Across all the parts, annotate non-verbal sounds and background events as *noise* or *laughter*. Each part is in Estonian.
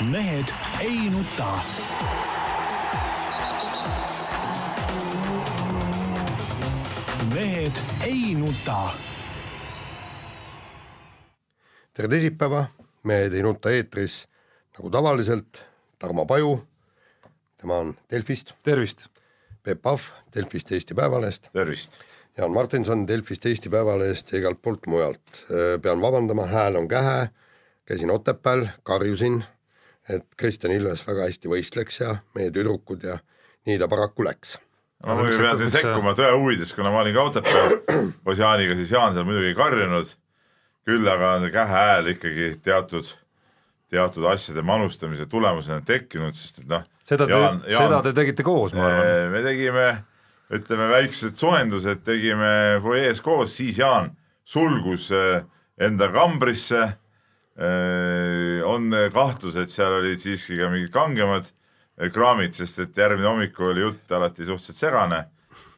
mehed ei nuta. mehed ei nuta. tere teisipäeva, Mehed ei nuta eetris nagu tavaliselt Tarmo Paju, tema on Delfist, tervist! Peep Pahv Delfist Eesti Päevalehest, tervist! Jaan Martinson Delfist Eesti Päevalehest ja igalt poolt mujalt. pean vabandama, hääl on kähe, käisin Otepääl, karjusin, et Kristjan Ilves väga hästi võistleks ja meie tüdrukud ja nii ta paraku läks. ma muidugi pean siin sekkuma tõe huvides, kuna ma olin ka Otepääl koos Jaaniga, siis Jaan seal muidugi ei karjunud. küll aga on see kähe hääl ikkagi teatud, teatud asjade manustamise tulemusena tekkinud, sest et noh. seda te, seda te tegite koos, ma arvan. me tegime, ütleme väiksed soojendused tegime fuajees koos, siis Jaan sulgus eh, enda kambrisse. On kahtlus, et seal olid siiski ka mingid kangemad kraamid, sest et järgmine hommik oli jutt alati suhteliselt segane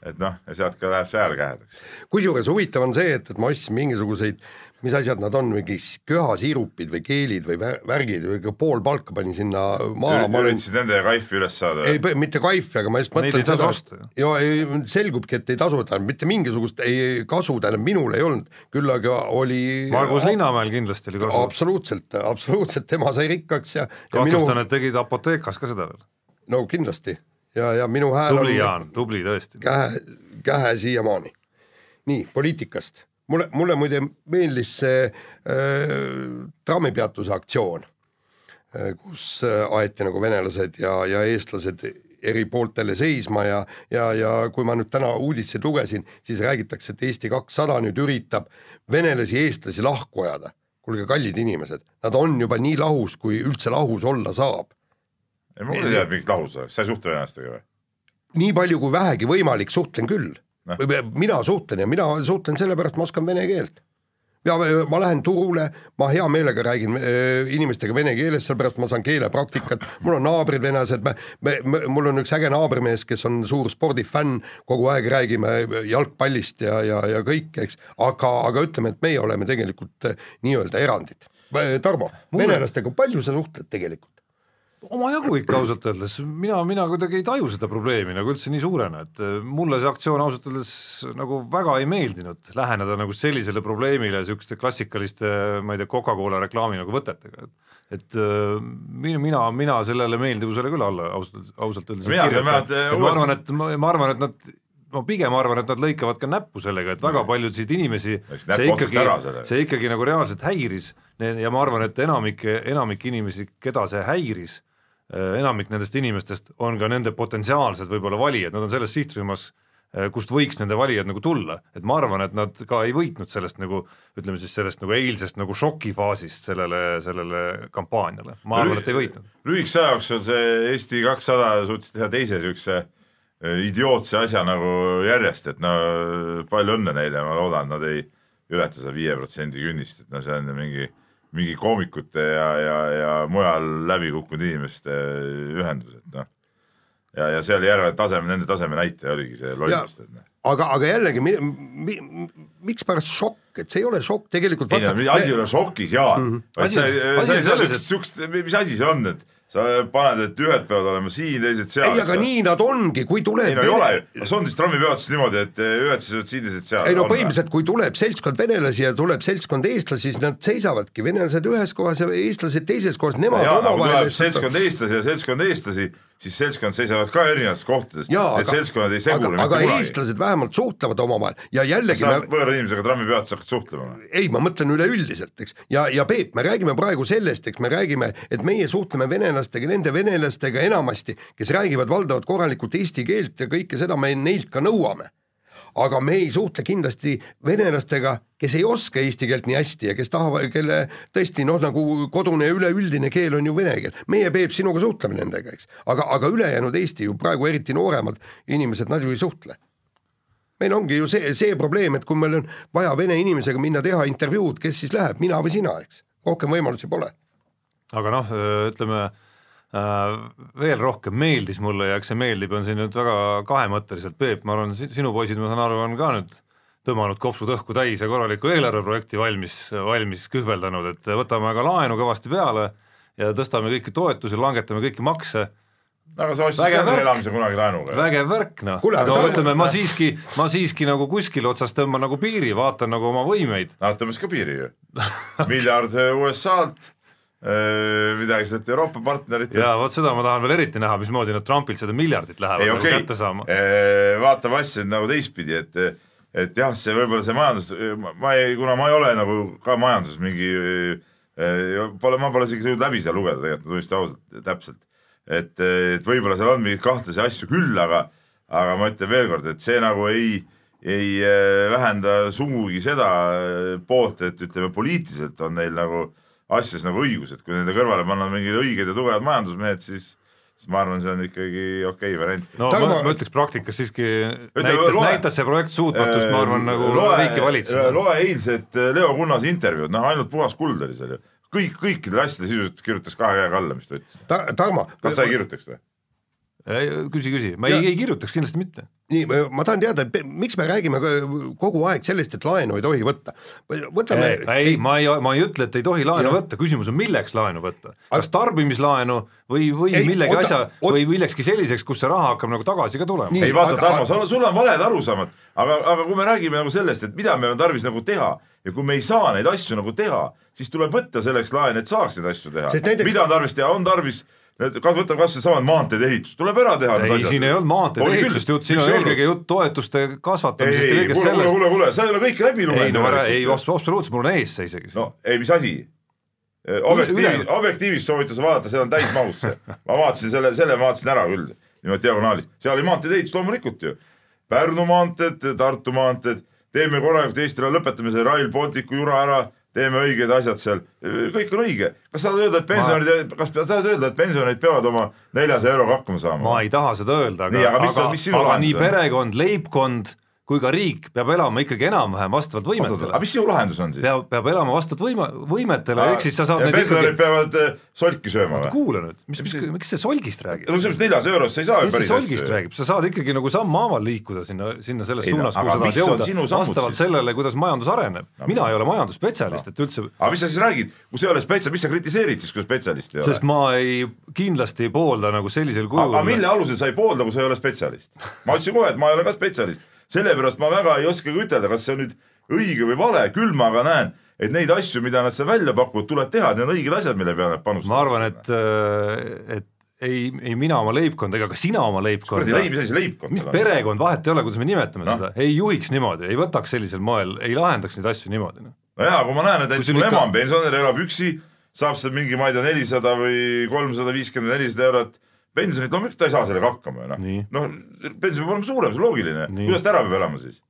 et noh, ja sealt ka läheb see hääl kähedaks. kusjuures huvitav on see, et, et ma ostsin mingisuguseid mis asjad nad on, mingi köhasiirupid või keelid või värgid või pool palka panin sinna maha. üritasid nende kaifi üles saada? ei, mitte kaifi, aga ma just mõtlen seda, ja ei, selgubki, et ei tasu, tähendab mitte mingisugust ei kasu, tähendab minul ei olnud, küll aga oli Margus Linnamäel kindlasti oli kasu. absoluutselt, absoluutselt, tema sai rikkaks ja, ja kahtlustan minu..., et tegid apoteekas ka seda veel. no kindlasti ja, ja minu hääl tubli on Jaan, tubli tõesti. käe, käe siiamaani. nii, poliitikast mulle, mulle muide meeldis see äh, trammipeatuse aktsioon äh,, kus äh, aeti nagu venelased ja, ja eestlased eri pooltele seisma ja, ja, ja kui ma nüüd täna uudiseid lugesin, siis räägitakse, et Eesti kakssada nüüd üritab venelasi, eestlasi lahku ajada. kuulge, kallid inimesed, nad on juba nii lahus, kui üldse lahus olla saab. ei, mul ei tea, mingit lahus oleks, sa ei suhtle venelastega või? nii palju kui vähegi võimalik, suhtlen küll no.. mina suhtlen ja mina suhtlen sellepärast, ma oskan vene keelt. ja ma lähen turule, ma hea meelega räägin äh, inimestega vene keeles, sellepärast ma saan keelepraktikat, mul on naabrid venelased, me, me, mul on üks äge naabrimees, kes on suur spordifänn, kogu aeg räägime jalgpallist ja, ja, ja kõik, eks, aga, aga ütleme, et meie oleme tegelikult äh, nii-öelda erandid. Tarmo, venelastega palju sa suhtled tegelikult? Omajagu ikka ausalt öeldes, mina, mina kuidagi ei taju seda probleemi nagu üldse nii suurena, et äh, mulle see aktsioon ausalt öeldes nagu väga ei meeldinud, läheneda nagu sellisele probleemile niisuguste klassikaliste, ma ei tea, Coca-Cola reklaami nagu võtetega, et et äh, mina, mina, mina sellele meeldivusele küll alla ausalt, ausalt öeldes mina vähemalt ma arvan, et ma, ma arvan, et nad ma pigem arvan, et nad lõikavad ka näppu sellega, et väga paljusid inimesi see ikkagi, see ikkagi nagu reaalselt häiris. Ja ma arvan, et enamik, enamik inimesi, keda see häiris enamik nendest inimestest on ka nende potentsiaalsed võib-olla valijad, nad on selles sihtrühmas, äh, kust võiks nende valijad nagu tulla, et ma arvan, et nad ka ei võitnud sellest nagu ütleme siis sellest nagu eilsest nagu šokifaasist sellele, sellele kampaaniale, ma arvan, et ei võitnud. lühikese aja jooksul see Eesti kakssada suutis teha teise niisuguse äh, idiootse asja nagu järjest, et no palju õnne neile, ma loodan, nad ei ületa seda viie protsendi künnist, et no see on mingi mingi koomikute ja, ja, ja mujal läbi kukkunud inimeste ühendus, et noh. ja, ja see oli järve taseme, nende taseme näitaja oligi see lollus, et noh aga, aga jällegi mi,, mi, mikspärast šokk, et see ei ole šokk tegelikult. ei no asi ei ole šokis, Jaan mm. -hmm. sa ei saa siukest, mis asi see on, et sa paned, et ühed peavad olema siin, teised seal. ei, aga nii nad ongi, kui tuleb. ei no ei ole see on siis trammipeatused niimoodi, et ühed seisavad siin, teised seal. ei no põhimõtteliselt, kui tuleb seltskond venelasi ja tuleb seltskond eestlasi, siis nad seisavadki, venelased ühes kohas ja eestlased teises kohas, nemad omavahel. seltskond eestlasi ja seltskond eestlasi siis seltskond seisavad ka erinevates kohtades, et seltskonnad ei segule aga, aga eestlased vähemalt suhtlevad omavahel ja jällegi sa me... võõra inimesega trammipeatuses hakkad suhtlema? ei, ma mõtlen üleüldiselt, eks, ja, ja Peep, me räägime praegu sellest, eks me räägime, et meie suhtleme venelastega, nende venelastega enamasti, kes räägivad valdavalt korralikult eesti keelt ja kõike seda me neilt ka nõuame aga me ei suhtle kindlasti venelastega, kes ei oska eesti keelt nii hästi ja kes tahavad, kelle tõesti noh, nagu kodune üleüldine keel on ju vene keel. meie, Peep, sinuga suhtleme nendega, eks, aga, aga ülejäänud Eesti ju praegu eriti nooremad inimesed, nad ju ei suhtle meil ongi ju see, see probleem, et kui meil on vaja vene inimesega minna teha intervjuud, kes siis läheb, mina või sina, eks, rohkem võimalusi pole. aga noh, ütleme veel rohkem meeldis mulle ja eks see meeldib, on siin nüüd väga kahemõtteliselt, Peep, ma arvan, sinu poisid, ma saan aru, on ka nüüd tõmmanud kopsud õhku täis ja korraliku eelarveprojekti valmis, valmis kühveldanud, et võtame aga laenu kõvasti peale ja tõstame kõiki toetusi, langetame kõiki makse. Aga sa ostsid ka elamise kunagi laenuga. vägev värk noh, no ütleme, ma siiski, ma siiski nagu kuskil otsas tõmban nagu piiri, vaatan nagu oma võimeid. noh, tõmbas ka piiri ju. Miljard USA-lt midagi sealt Euroopa partneritelt. ja vot seda ma tahan veel eriti näha, mismoodi nad Trumpilt seda miljardit lähevad ei, nagu okay. kätte saama. vaatame asja nagu teistpidi, et et jah, see võib-olla see majandus, ma ei, kuna ma ei ole nagu ka majanduses mingi Pole, ma pole isegi jõudnud läbi seal lugeda tegelikult, ma tunnistan ausalt, täpselt et, et võib-olla seal on mingeid kahtlasi asju küll, aga, aga ma ütlen veelkord, et see nagu ei, ei äh, vähenda sugugi seda äh, poolt, et ütleme, poliitiliselt on neil nagu asjas nagu õigus, et kui nende kõrvale panna mingid õiged ja tugevad majandusmehed, siis siis ma arvan, see on ikkagi okei okay variant. no Tarmo... ma, ma ütleks praktikas siiski Ütleme, näitas, näitas see projekt suutmatust, ma arvan, nagu loe, riiki valitseda. loe eilset Leo Kunnase intervjuud, noh ainult puhas kuld oli seal ju kõik, kõikidele asjadele sisuliselt kirjutas kahe käega alla, mis ta ütles Ta,. Tarmo. kas sa ei kirjutaks või? Küsi, küsi, ma ja, ei, ei kirjutaks kindlasti mitte. nii, ma tahan teada, et miks me räägime kogu aeg sellest, et laenu ei tohi võtta. võtame. ei, ei, ma ei, ma ei ütle, et ei tohi laenu ja. võtta, küsimus on, milleks laenu võtta, kas tarbimislaenu või, või ei, millegi oota, asja oot... või millekski selliseks, kus see raha hakkab nagu tagasi ka tulema. ei vaata, Tarmo, sul on valed arusaamad, aga, aga kui me räägime nagu sellest, et mida meil on tarvis nagu teha ja kui me ei saa neid asju nagu teha, siis tuleb võtta selleks laen, et saaks neid asju teha. Näiteks... mida on tarvis teha, on tarvis kas võtame kas või samad maanteede ehitus, tuleb ära teha ei, siin ei olnud maanteede ehitust jutt, siin on eelkõige jutt toetuste kasvatamisest ja kõigest sellest. kuule, kuule, kuule, sa ei ole kõike läbi lugenud. ei no ära, ei absoluutselt, mul on ees see isegi. no ei, mis asi? objektiivis, objektiivis soovitas vaadata, seal on täismahus see. ma vaatasin selle, selle vaatasin ära küll, niimoodi diagonaalis, seal oli maanteede ehitus loomulikult ju. Pärnu maanteed, Tartu maanteed, teeme korralikult Eestile, lõpetame selle Rail Balticu jura ära teeme õiged asjad seal, kõik on õige. kas sa tahad öelda, et pensionärid ma..., kas sa tahad öelda, et pensionärid peavad oma neljasaja euroga hakkama saama? ma ei taha seda öelda, aga, aga, aga nii perekond, leibkond kui ka riik peab elama ikkagi enam-vähem vastavalt võimetele. aga mis sinu lahendus on siis? peab, peab elama vastavalt võime, võimetele, ehk siis sa saad pensionärid ikkagi... peavad äh, solki sööma või? kuula nüüd, mis, mis, miks see solgist räägib? no sellest neljasaja eurost sa ei saa ju päris solgist asju. räägib, sa saad ikkagi nagu sammhaaval liikuda sinna, sinna selles ei, suunas, kuhu sa tahad jõuda, vastavalt siis? sellele, kuidas majandus areneb no,. mina ei ole majandusspetsialist, et üldse aga mis sa siis räägid, kui sa ei ole spetsialist, mis sa kritiseerid siis, kui spetsialist ei ole? sest ma ei, kindlasti ei poolda nagu sellisel kujul aga mille alusel sa ei poolda, kui sa ei ole spetsialist? ma ütlesin kohe, et ma ei ole ka spetsialist sellepärast ma väga ei oskagi ütelda, kas see on nüüd õige või vale, küll ma aga näen, et neid asju, mida nad seal välja pakuvad, tuleb teha, need on õiged asjad, mille peale nad panustavad. ma arvan, et, äh, et ei, ei mina oma leibkonda ega ka sina oma leibkonda. kuradi leib, mis asi leibkond? mis perekond, vahet ei ole, kuidas me nimetame no. seda, ei juhiks niimoodi, ei võtaks sellisel moel, ei lahendaks neid asju niimoodi. no jaa, kui ma näen, et näiteks mul ema on pensionär, elab üksi, saab seal mingi, ma ei tea, nelisada või kolmsada viiskümmend, nelisada eurot pensionit, loomulikult ta ei saa sellega hakkama ju noh, noh pension peab olema suurem, see on loogiline, kuidas ta ära peab elama siis?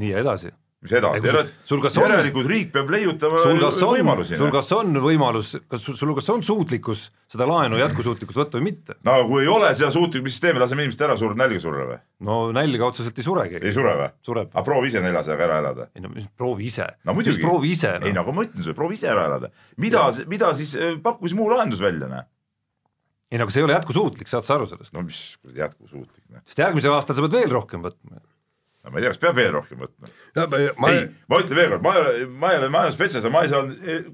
nii ja edasi. mis edasi, järelikult riik peab leiutama võimalusi. sul kas on võimalus, kas sul, sul kas on suutlikkus seda laenu jätkusuutlikkust võtta või mitte? no kui ei ole seda suutlikkust, mis siis teeme, laseme inimesed ära surra, nälga surra või? no nälga otseselt ei sure keegi. ei sure või? aga proovi ise neljasajaga ära elada. ei no mis proovi ise no,. mis proovi ise no.? ei no aga ma ütlen sulle, proovi ise ära elada. mida, mida siis eh, pakkus muu lahendus välja, näe ei no aga see ei ole jätkusuutlik, saad sa aru sellest? no mis jätkusuutlik, noh. sest järgmisel aastal sa pead veel rohkem võtma. no ma ei tea, kas peab veel rohkem võtma. Ma... ei, ma ütlen veel kord, ma ei ole, ma ei ole majandusspetsialist, ma ei saa,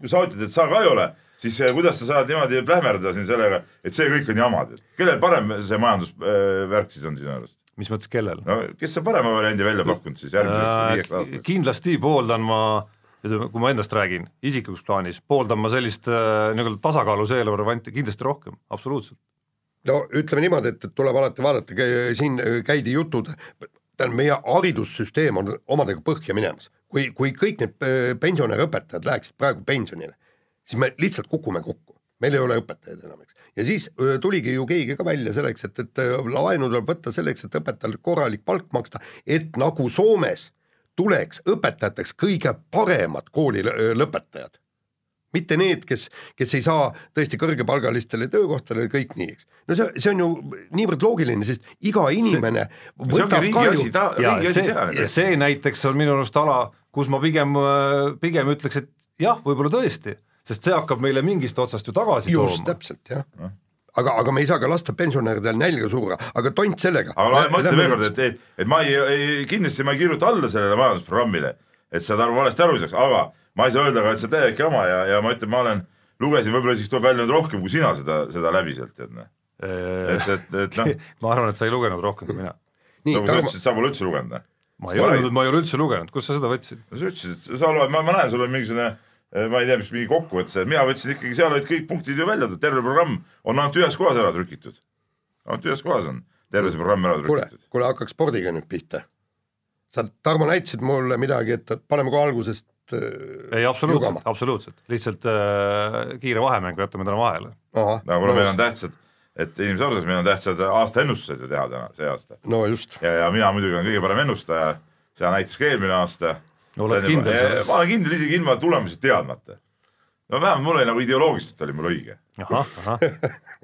kui sa ütled, et sa ka ei ole, siis eh, kuidas sa saad niimoodi plähmerdada siin sellega, et see kõik on jamad, kellel parem see majandusvärk äh, siis on sinu arust? mis mõttes, kellel? no kes on parema variandi välja pakkunud siis järgmiseks äh, viieks aastaks? kindlasti pooldan ma äh, ütleme, kui ma endast räägin, isiklikus plaanis, pooldan ma sellist äh, nii-öelda tasakaalus eelarvevarianti kindlasti rohkem, absoluutselt. no ütleme niimoodi, et tuleb alati vaadata, siin käidi jutud, tähendab, meie haridussüsteem on omadega põhja minemas. kui, kui kõik need äh, pensionäri õpetajad läheksid praegu pensionile, siis me lihtsalt kukume kokku, meil ei ole õpetajaid enam, eks. ja siis äh, tuligi ju keegi ka välja selleks, et, et äh, laenu tuleb võtta selleks, et õpetajale korralik palk maksta, et nagu Soomes tuleks õpetajateks kõige paremad kooli lõpetajad. mitte need, kes, kes ei saa tõesti kõrgepalgalistele töökohtadele, kõik nii, eks. no see, see on ju niivõrd loogiline, sest iga inimene see, võtab see ka ju ta, ja see, see näiteks on minu arust ala, kus ma pigem, pigem ütleks, et jah, võib-olla tõesti, sest see hakkab meile mingist otsast ju tagasi just, tooma. just, täpselt, jah aga, aga me ei saa ka lasta pensionäridel nälga surra, aga tont sellega. aga ma ütlen veel kord, et, et, et ma ei, ei, kindlasti ma ei kirjuta alla sellele majandusprogrammile, et seda valesti aru saaks, aga ma ei saa öelda ka, et see täielik jama ja, ja ma ütlen, ma olen lugesin, võib-olla siis tuleb välja nüüd rohkem, kui sina seda, seda läbi sealt tead, noh. et, et, et noh *laughs* ma arvan, et sa ei lugenud rohkem kui mina. nagu sa ütlesid, sa pole üldse lugenud, noh. ma ei ole, ma ei ole üldse lugenud, kust sa seda võtsid? no sa ütlesid, et sa loed, ma, ma näen, sul on mingisugune ma ei tea, mis mingi kokkuvõte, mina võtsin ikkagi, seal olid kõik punktid ju välja, terve programm on ainult ühes kohas ära trükitud. ainult ühes kohas on terve see programm ära trükitud. kuule, hakkaks spordiga nüüd pihta. sa, Tarmo, näitasid mulle midagi, et paneme kohe algusest äh, ei, absoluutselt, absoluutselt, lihtsalt äh, kiire vahemängu jätame täna vahele. no kuna meil on tähtsad, et inimesed aru saaks, meil on tähtsad aastaennustused ju teha täna, see aasta. no just. ja, ja mina muidugi olen kõige parem ennustaja, seda näitas ka eelmine aasta. Oled kindel selles? ma olen kindel isegi ilma tulemusi teadmata. no vähemalt mul oli nagu ideoloogiliselt oli mul õige. ahah, ahah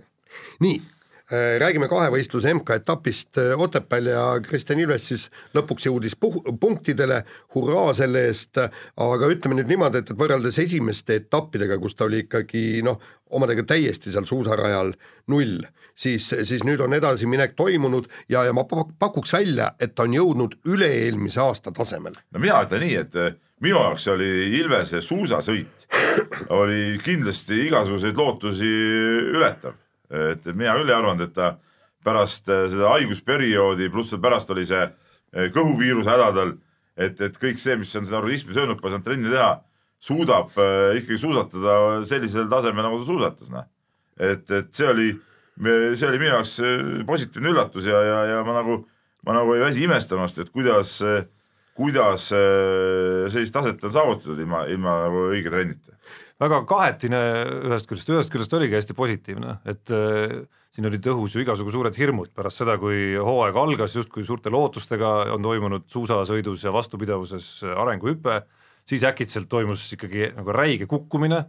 *laughs* nii Äh, räägime kahevõistluse MK-etapist äh, Otepääl ja Kristjan Ilves siis lõpuks jõudis puh-, punktidele, hurraa selle eest, aga ütleme nüüd niimoodi, et, et võrreldes esimeste etappidega, kus ta oli ikkagi noh, omadega täiesti seal suusarajal null, siis, siis nüüd on edasiminek toimunud ja, ja ma pakuks välja, et ta on jõudnud üle-eelmise aasta tasemele. no mina ütlen nii, et äh, minu jaoks oli Ilvese suusasõit oli kindlasti igasuguseid lootusi ületav et, et mina küll ei arvanud, et ta pärast äh, seda haigusperioodi, pluss pärast oli see äh, kõhuviiruse häda tal, et, et kõik see, mis on seda organismi söönud, pole saanud trenni teha, suudab ikkagi suusatada sellisel tasemel, nagu ta suusatas, noh. et, et see oli, see oli minu jaoks positiivne üllatus ja, ja, ja ma nagu, ma nagu ei väsi imestamast, et kuidas, kuidas sellist taset on saavutatud ilma, ilma nagu õige trennita. Väga kahetine ühest küljest, ühest küljest oligi hästi positiivne, et äh, siin olid õhus ju igasugu suured hirmud pärast seda, kui hooaeg algas justkui suurte lootustega, on toimunud suusasõidus ja vastupidavuses arenguhüpe, siis äkitselt toimus ikkagi nagu räige kukkumine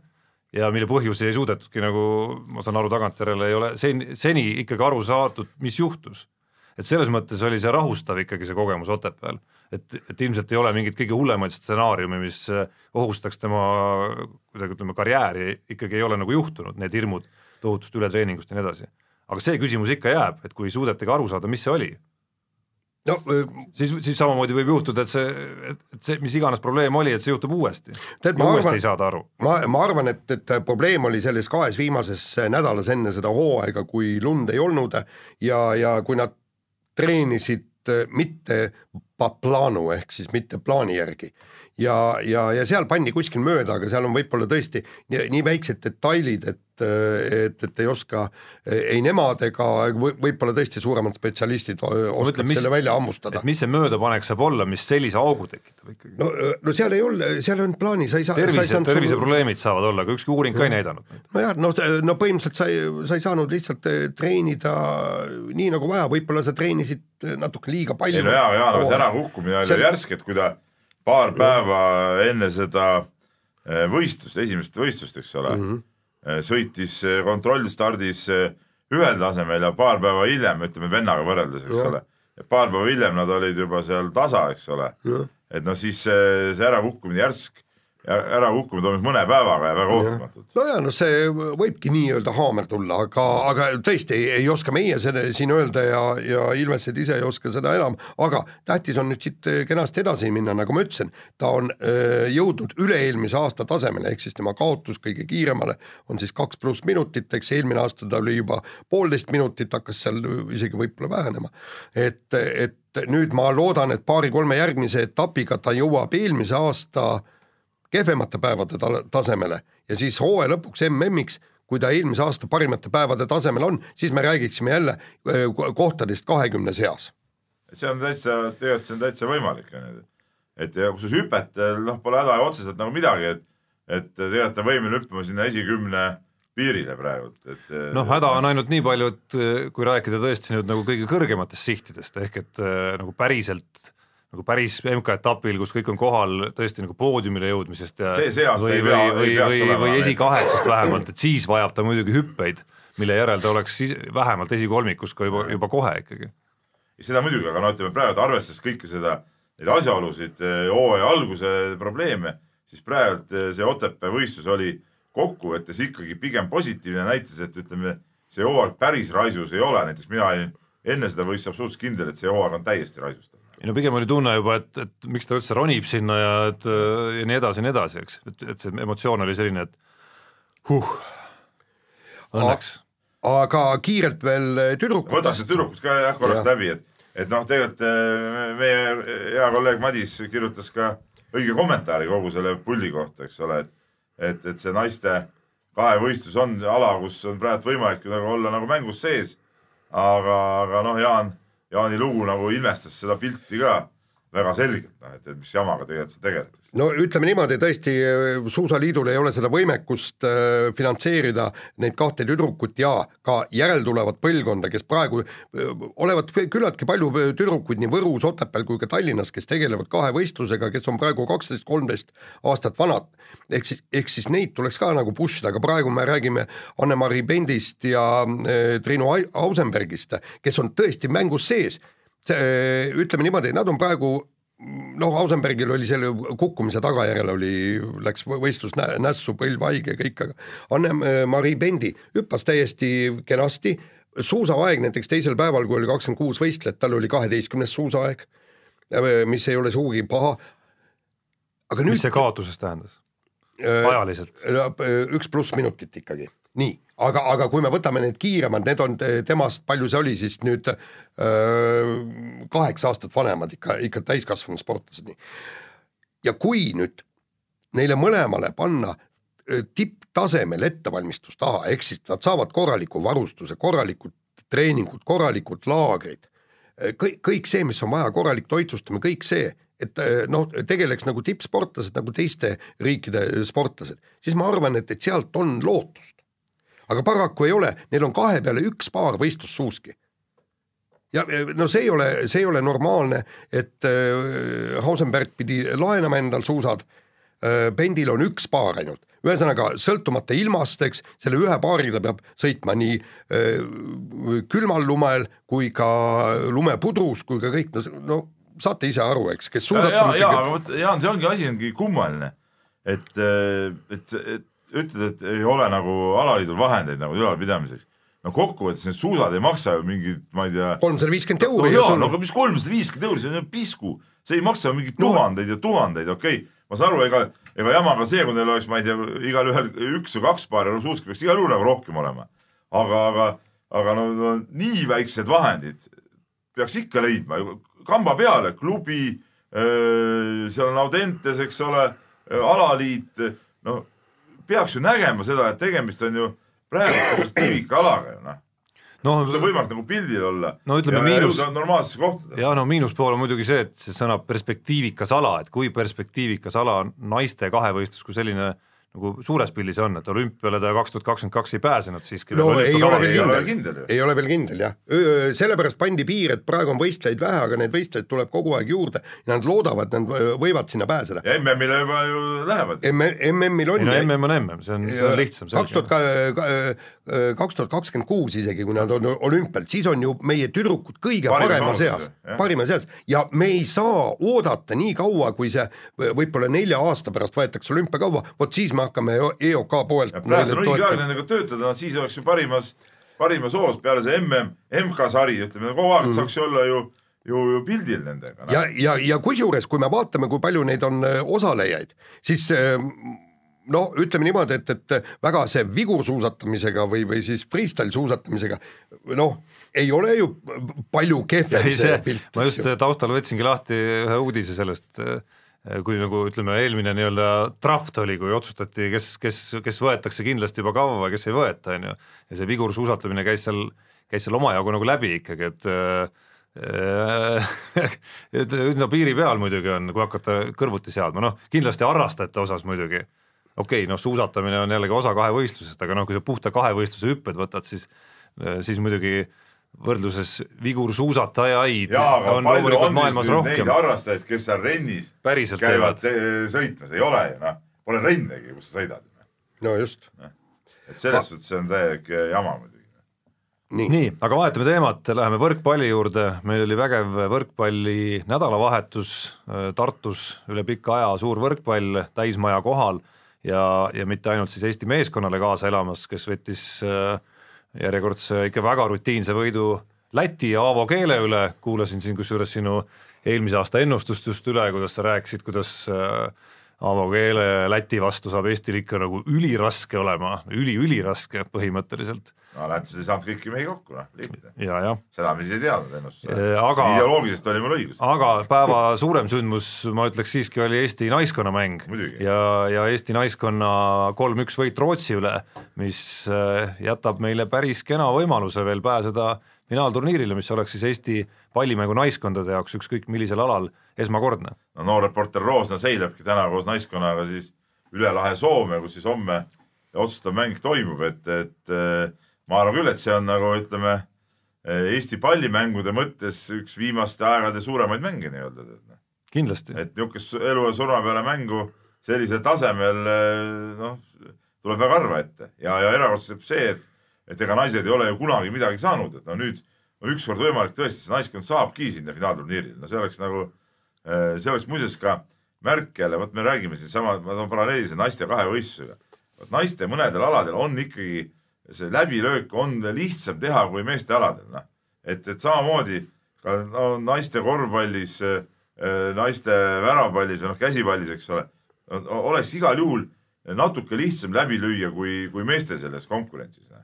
ja mille põhjusi ei suudetudki nagu, ma saan aru, tagantjärele ei ole seni, seni ikkagi aru saadud, mis juhtus. et selles mõttes oli see rahustav ikkagi, see kogemus Otepääl et, et ilmselt ei ole mingit kõige hullemaid stsenaariume, mis äh, ohustaks tema kuidagi ütleme, karjääri, ikkagi ei ole nagu juhtunud, need hirmud tohutust ületreeningust ja nii edasi. aga see küsimus ikka jääb, et kui ei suudetagi aru saada, mis see oli, no siis, siis samamoodi võib juhtuda, et see, et see, mis iganes probleem oli, et see juhtub uuesti. uuesti ei saada aru. ma, ma arvan, et, et probleem oli selles kahes viimases nädalas enne seda hooaega, kui lund ei olnud ja, ja kui nad treenisid mitte paplanu ehk siis mitte plaani järgi. ja, ja, ja seal pandi kuskil mööda, aga seal on võib-olla tõesti nii, nii väiksed detailid, et et, et ei oska ei nemad ega võib-olla tõesti suuremad spetsialistid oskavad selle välja hammustada. mis see möödapanek saab olla, mis sellise augu tekitab ikkagi? no, no seal ei ole, seal on plaani, sa ei saa tervise, terviseprobleemid sul... saavad olla, aga ükski uuring ka ei näidanud. nojah, no, no põhimõtteliselt sa ei, sa ei saanud lihtsalt eh, treenida nii nagu vaja, võib-olla sa treenisid natuke liiga palju. ei no jaa, Jaan, aga see ärakukkumine oli seal... järsk, et kui ta paar päeva enne seda eh, võistlust, esimest võistlust, eks ole mm, -hmm sõitis äh, kontrollstardis äh, ühel tasemel ja paar päeva hiljem, ütleme vennaga võrreldes, eks ja. ole, paar päeva hiljem nad olid juba seal tasa, eks ole. et noh, siis see, see ärakukkumine järsk ärakukkumine toimus mõne päevaga ja väga ootamatult. nojah, no see võibki nii-öelda haamer tulla, aga, aga tõesti ei, ei oska meie seda siin öelda ja, ja Ilvesed ise ei oska seda enam, aga tähtis on nüüd siit kenasti edasi minna, nagu ma ütlesin, ta on öö, jõudnud üle-eelmise aasta tasemele, ehk siis tema kaotus kõige kiiremale on siis kaks pluss minutit, eks eelmine aasta ta oli juba poolteist minutit, hakkas seal isegi võib-olla vähenema. et, et nüüd ma loodan, et paari-kolme järgmise etapiga ta jõuab eelmise aasta äh, kehvemate päevade ta tasemele ja siis hooaja lõpuks MM-iks, kui ta eelmise aasta parimate päevade tasemel on, siis me räägiksime jälle kohtadest kahekümne seas. see on täitsa, tegelikult see on täitsa võimalik, on ju. et ja kusjuures hüpet, noh, pole häda otseselt nagu midagi, et, et tegelikult ta võimeline hüppama sinna esikümne piirile praegult, et noh, häda on ainult nii palju, et kui rääkida tõesti nüüd nagu kõige kõrgematest sihtidest, ehk et nagu päriselt nagu päris MK-etapil, kus kõik on kohal tõesti nagu poodiumile jõudmisest ja see, see või, või, või, või, või esikaheksast vähemalt, et siis vajab ta muidugi hüppeid, mille järel ta oleks siis vähemalt esikolmikus ka juba, juba kohe ikkagi. seda muidugi, aga no ütleme praegu arvestades kõike seda, neid asjaolusid, eh, hooaja alguse probleeme, siis praegult eh, see Otepää võistlus oli kokkuvõttes ikkagi pigem positiivne, näitas, et ütleme, see hooaeg päris raisus ei ole, näiteks mina olin enne seda võistlust absoluutselt kindel, et see hooaeg on täiesti raisustav ei no pigem oli tunne juba, et, et miks ta üldse ronib sinna ja et ja nii edasi ja nii edasi, eks, et, et see emotsioon oli selline, et huh. õnneks. aga kiirelt veel tüdrukud. võtaks need tüdrukud ka jah korraks ja. läbi, et, et noh, tegelikult äh, meie hea kolleeg Madis kirjutas ka õige kommentaari kogu selle pulli kohta, eks ole, et, et, et see naiste kahevõistlus on ala, kus on praegu võimalik nagu olla nagu mängus sees. aga, aga noh, Jaan, Jaani lugu nagu ilmestas seda pilti ka väga selgelt, noh, et, et mis jamaga tegelikult seal tegeletakse. no ütleme niimoodi, tõesti Suusaliidul ei ole seda võimekust äh, finantseerida neid kahte tüdrukut ja ka järeltulevat põlvkonda, kes praegu äh, olevat küllaltki palju tüdrukuid nii Võrus, Otepääl kui ka Tallinnas, kes tegelevad kahevõistlusega, kes on praegu kaksteist, kolmteist aastat vanad. ehk siis, ehk siis neid tuleks ka nagu push ida, aga praegu me räägime Anne-Mari Bendist ja äh, Triinu Ausenbergist, kes on tõesti mängus sees see, ütleme niimoodi, nad on praegu noh, Ausenbergil oli selle kukkumise tagajärjel oli, läks võistlus nä nässu, põlv haige kõik, aga Anne-Mari Bendi hüppas täiesti kenasti, suusaaeg näiteks teisel päeval, kui oli kakskümmend kuus võistlejat, tal oli kaheteistkümnes suusaaeg, mis ei ole sugugi paha. aga nüüd mis see kaotuses tähendas? ajaliselt? üks pluss minutit ikkagi, nii aga, aga kui me võtame need kiiremad, need on temast, palju see oli siis nüüd öö, kaheksa aastat vanemad ikka, ikka täiskasvanud sportlased, nii. ja kui nüüd neile mõlemale panna tipptasemel ettevalmistus taha, ehk siis nad saavad korraliku varustuse, korralikud treeningud, korralikud laagrid, kõik, kõik see, mis on vaja, korralik toitlustamine, kõik see, et noh, tegeleks nagu tippsportlased nagu teiste riikide sportlased, siis ma arvan, et, et sealt on lootust aga paraku ei ole, neil on kahe peale üks paar võistlussuuski. ja no see ei ole, see ei ole normaalne, et äh, Hausenberg pidi laenama endal suusad. Äh,, Bendil on üks paar ainult, ühesõnaga sõltumata ilmast, eks, selle ühe paari ta peab sõitma nii äh, külmal lumel kui ka lumepudrus kui ka kõik, no, no saate ise aru, eks, kes suusatama ja, ja, ja, vot Jaan, see ongi asi ongi kummaline, et, äh, et, et ütled, et ei ole nagu alaliidul vahendeid nagu ülalpidamiseks. no kokkuvõttes need suusad ei maksa ju mingit, ma ei tea. kolmsada viiskümmend euri. no jaa, no aga mis kolmsada viiskümmend euri, see on pisku, see ei maksa mingeid no. tuhandeid ja tuhandeid, okei okay. ma saan aru, ega, ega jama ka see, kui neil oleks, ma ei tea, igalühel üks või kaks paari suuski peaks igal juhul nagu rohkem olema. aga, aga, aga no, no nii väiksed vahendid peaks ikka leidma, kamba peale, klubi, seal on Audentes, eks ole, alaliit, no peaks ju nägema seda, et tegemist on ju praegu perspektiivika alaga ju noh no, kus on võimalik nagu pildil olla no ütleme miinus, normaalsesse kohta. ja no miinuspool on muidugi see, et see sõna perspektiivikas ala, et kui perspektiivikas ala on naiste kahevõistlus kui selline nagu suures pildis on, et olümpiale ta kaks tuhat kakskümmend kaks ei pääsenud siiski. no ei ole veel kindel, ei ole veel kindel jah, sellepärast pandi piir, et praegu on võistlejaid vähe, aga neid võistlejaid tuleb kogu aeg juurde ja nad loodavad, nad võivad sinna pääseda. MM-ile juba ju lähevad. MM-il on. ei no MM on MM, see on, see on lihtsam. kaks tuhat kaks tuhat kakskümmend kuus isegi, kui nad on olümpial, siis on ju meie tüdrukud kõige parima seas, parima seas ja me ei saa oodata nii kaua, kui see võib-olla nelja aasta pärast võetakse olümpiakaua, vot siis me hakkame EOK poolelt. praegu on õige aeg nendega töötada, siis oleks ju parimas, parimas hoos peale see MM, MK-sari, ütleme kogu aeg mm. saaks ju olla ju ju, ju pildil nendega. ja, ja, ja kusjuures, kui me vaatame, kui palju neid on äh, osalejaid, siis äh, no ütleme niimoodi, et, et väga see vigursuusatamisega või, või siis freestyle suusatamisega noh, ei ole ju palju kehvem see, pilt. ma just taustal võtsingi lahti ühe uudise sellest, kui nagu ütleme, eelmine nii-öelda draft oli, kui otsustati, kes, kes, kes võetakse kindlasti juba kaua, kes ei võeta, on ju, ja see vigursuusatamine käis seal, käis seal omajagu nagu läbi ikkagi, et *laughs* et üsna piiri peal muidugi on, kui hakata kõrvuti seadma, noh kindlasti harrastajate osas muidugi okei okay,, noh suusatamine on jällegi osa kahevõistlusest, aga noh, kui sa puhta kahevõistluse hüpped võtad, siis, siis muidugi võrdluses vigursuusatajaid on loomulikult maailmas rohkem. Neid harrastajaid, kes seal rennis Päriselt käivad sõitmas, ei ole ju noh, pole rennegi, kus sa sõidad. no just. et selles suhtes see on täielik jama muidugi. nii, nii, aga vahetame teemat, läheme võrkpalli juurde, meil oli vägev võrkpalli nädalavahetus Tartus üle pika aja, suur võrkpall täismaja kohal ja, ja mitte ainult siis Eesti meeskonnale kaasa elamas, kes võttis äh, järjekordse ikka väga rutiinse võidu Läti ja Aavo keele üle, kuulasin siin kusjuures sinu eelmise aasta ennustust just üle, kuidas sa rääkisid, kuidas äh, Aavo keele Läti vastu saab Eestil ikka nagu üliraske olema üli,, üli-üliraske põhimõtteliselt no lätlased ei saanud kõiki mehi kokku, noh, lihtne. seda me siis ei teadnud ennustusel äh, aga ideoloogiliselt oli mul õigus. aga päeva suurem sündmus, ma ütleks siiski, oli Eesti naiskonna mäng. ja, ja Eesti naiskonna kolm-üks võit Rootsi üle, mis äh, jätab meile päris kena võimaluse veel pääseda finaalturniirile, mis oleks siis Eesti pallimängu naiskondade jaoks ükskõik millisel alal esmakordne. no noor reporter Roosna seilabki täna koos naiskonnaga siis üle lahe Soome, kus siis homme otsustav mäng toimub, et, et äh, ma arvan küll, et see on nagu ütleme, Eesti pallimängude mõttes üks viimaste aegade suuremaid mänge nii-öelda. Noh. kindlasti. et niisugust elu ja surma peale mängu sellisel tasemel noh, tuleb väga harva ette ja, ja erakordselt see, et, et ega naised ei ole ju kunagi midagi saanud, et no nüüd on ükskord võimalik tõesti, see naiskond saabki sinna finaalturniirile, no see oleks nagu, see oleks muuseas ka märk jälle, vot me räägime siinsama, ma toon paralleeli selle naiste kahevõistlusega. vot naiste mõnedel aladel on ikkagi see läbilöök on lihtsam teha kui meeste aladel, noh. et, et samamoodi ka no, naiste korvpallis, äh, naiste väravapallis või noh, käsipallis, eks ole, oleks igal juhul natuke lihtsam läbi lüüa kui, kui meeste selles konkurentsis. Noh.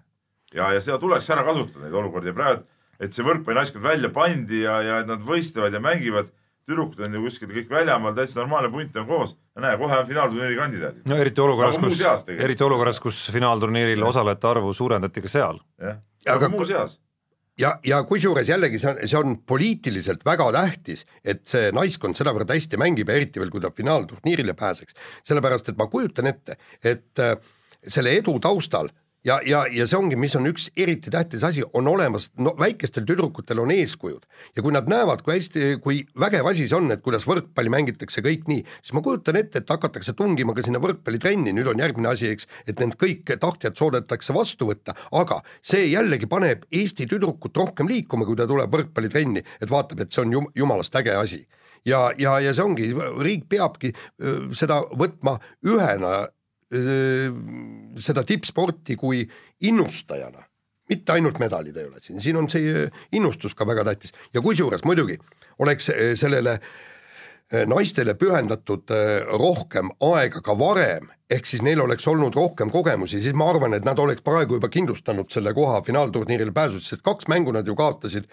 ja, ja seda tuleks ära kasutada, neid olukordi ja praegu, et see võrkpallinaiskond välja pandi ja, ja nad võistlevad ja mängivad tüdrukud on ju kuskil kõik väljamaal, täitsa normaalne punt on koos ja näe, kohe on finaalturniiri kandidaadid. no eriti olukorras, kus, eriti olukorras, kus finaalturniiril osalejate arvu suurendati ka seal. jah, aga muu seas ja, ja kusjuures jällegi see on, see on poliitiliselt väga tähtis, et see naiskond sedavõrd hästi mängib ja eriti veel, kui ta finaalturniirile pääseks. sellepärast, et ma kujutan ette, et äh, selle edu taustal ja, ja, ja see ongi, mis on üks eriti tähtis asi, on olemas, no väikestel tüdrukutel on eeskujud. Ja kui nad näevad, kui hästi, kui vägev asi see on, et kuidas võrkpalli mängitakse kõik nii, siis ma kujutan ette, et hakatakse tungima ka sinna võrkpallitrenni, nüüd on järgmine asi, eks, et need kõik tahtjad soodetakse vastu võtta, aga see jällegi paneb Eesti tüdrukut rohkem liikuma, kui ta tuleb võrkpallitrenni, et vaatab, et see on jum, jumalast äge asi. Ja, ja, ja see ongi, riik peabki seda võtma ühena seda tippsporti kui innustajana, mitte ainult medalid ei ole siin, siin on see innustus ka väga tähtis. Ja kusjuures muidugi oleks sellele naistele pühendatud rohkem aega ka varem, ehk siis neil oleks olnud rohkem kogemusi, siis ma arvan, et nad oleks praegu juba kindlustanud selle koha finaalturniirile pääsus, sest kaks mängu nad ju kaotasid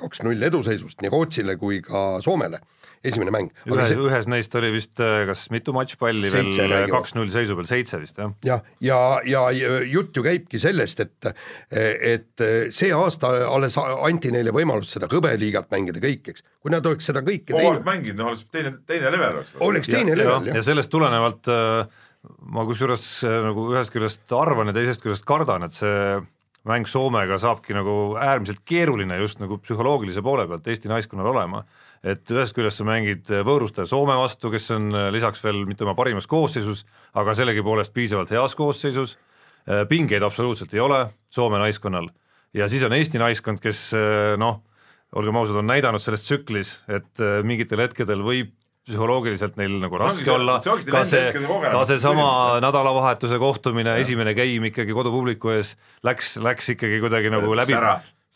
kaks-null eduseisust nii Rootsile kui ka Soomele esimene mäng. ühes see..., ühes neist oli vist äh, kas mitu matšpalli veel kaks-null seisu peal, seitse vist jah? jah, ja, ja, ja jutt ju käibki sellest, et, et see aasta alles anti neile võimalus seda hõbeliigat mängida kõik, eks. kui nad oleks seda kõike teinud. mänginud, no oleks teine, teine level oleks. oleks teine ja, level, jah. ja sellest tulenevalt äh, ma kusjuures äh, nagu ühest küljest arvan ja teisest küljest kardan, et see mäng Soomega saabki nagu äärmiselt keeruline just nagu psühholoogilise poole pealt Eesti naiskonnal olema et ühest küljest sa mängid võõrustaja Soome vastu, kes on äh, lisaks veel mitte oma parimas koosseisus, aga sellegipoolest piisavalt heas koosseisus, äh, pingeid absoluutselt ei ole Soome naiskonnal. Ja siis on Eesti naiskond, kes äh, noh, olgem ausad, on näidanud selles tsüklis, et mingitel hetkedel võib psühholoogiliselt neil nagu raske see, olla, ka see, ka seesama *laughs* nädalavahetuse kohtumine, esimene game ikkagi kodupubliku ees läks, läks ikkagi kuidagi nagu läbi,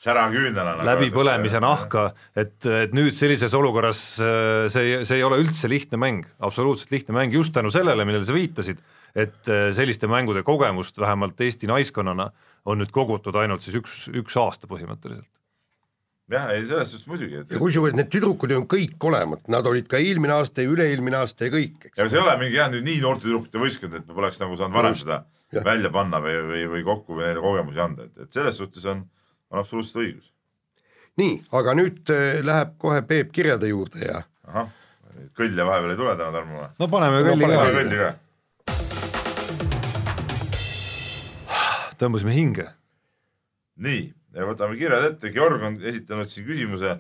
säraküünlana nagu läbipõlemise nahka, et, et nüüd sellises olukorras äh, see, see ei ole üldse lihtne mäng, absoluutselt lihtne mäng just tänu sellele, millele sa viitasid, et äh, selliste mängude kogemust vähemalt Eesti naiskonnana on nüüd kogutud ainult siis üks, üks aasta põhimõtteliselt jah, ei selles suhtes muidugi et.... ja kusjuures need tüdrukud on kõik olemas, nad olid ka eelmine aasta ja üle-eelmine aasta ja kõik. ja see ei ole mingi jah, nüüd nii noorte tüdrukute võistkond, et me poleks nagu saanud varem seda ja. välja panna või, või, või kokku või neile kogemusi anda, et, et selles suhtes on on absoluutselt õigus. nii, aga nüüd äh, läheb kohe Peep kirjade juurde ja. ahah, kõlle vahepeal ei tule täna Tarmo või? no paneme kõlli no, ka. kõlli ka. tõmbasime hinge. nii, ja võtame kirjad ette, Georg on esitanud siin küsimuse,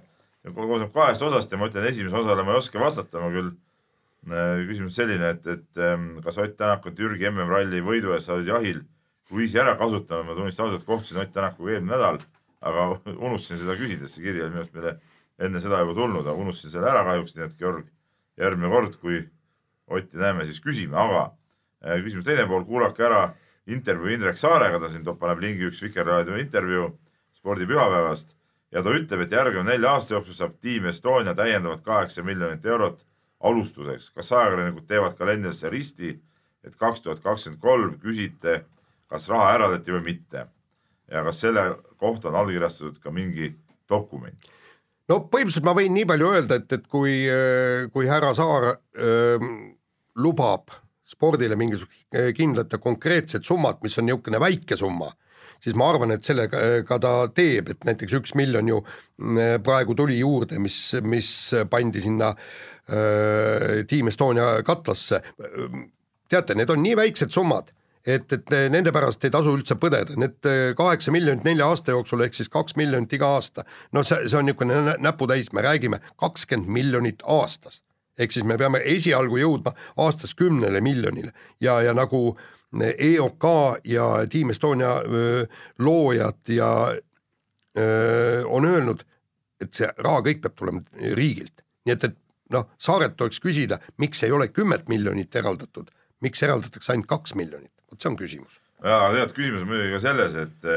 koosneb kahest osast ja ma ütlen, esimese osale ma ei oska vastata, ma küll äh, küsimus selline, et, et ähm, kas Ott Tänak on Türgi MM-ralli võidu eest saadud jahil kruiisi ära kasutama, ma tunnistan ausalt, kohtusin Ott Tänakuga eelmine nädal aga *laughs* unustasin seda küsida, see kiri oli minu arust meile enne seda juba tulnud, aga unustasin selle ära kahjuks, nii et Georg, järgmine kord, kui Otti näeme, siis küsime, aga äh, küsimuse teine pool, kuulake ära intervjuu Indrek Saarega, ta siin toob, paneb lingi üks Vikerraadio intervjuu spordipühapäevast ja ta ütleb, et järgneva nelja aasta jooksul saab tiim Estonia täiendavalt kaheksa miljonit eurot alustuseks, kas ajakirjanikud teevad kalendrisse risti, et kaks tuhat kakskümmend kolm küsite, kas raha eraldati või mitte? Ja kas selle kohta on allkirjastatud ka mingi dokument? no põhimõtteliselt ma võin nii palju öelda, et, et kui, kui härra Saar öö, lubab spordile mingisugust kindlat ja konkreetset summat, mis on niisugune väike summa, siis ma arvan, et sellega ka ta teeb, et näiteks üks miljon ju mm, praegu tuli juurde, mis, mis pandi sinna äh, Team Estonia katlasse. teate, need on nii väiksed summad, et, et nende pärast ei tasu üldse põdeda, need kaheksa miljonit nelja aasta jooksul ehk siis kaks miljonit iga aasta, no see, see on niisugune näputäis, me räägime kakskümmend miljonit aastas. Ehk siis me peame esialgu jõudma aastas kümnele miljonile. Ja, ja nagu EOK ja Team Estonia öö, loojad ja öö, on öelnud, et see raha kõik peab tulema riigilt, nii et, et noh, Saaret tuleks küsida, miks ei ole kümmet miljonit eraldatud, miks eraldatakse ainult kaks miljonit, vot see on küsimus. jaa, aga tegelikult küsimus on muidugi ka selles, et,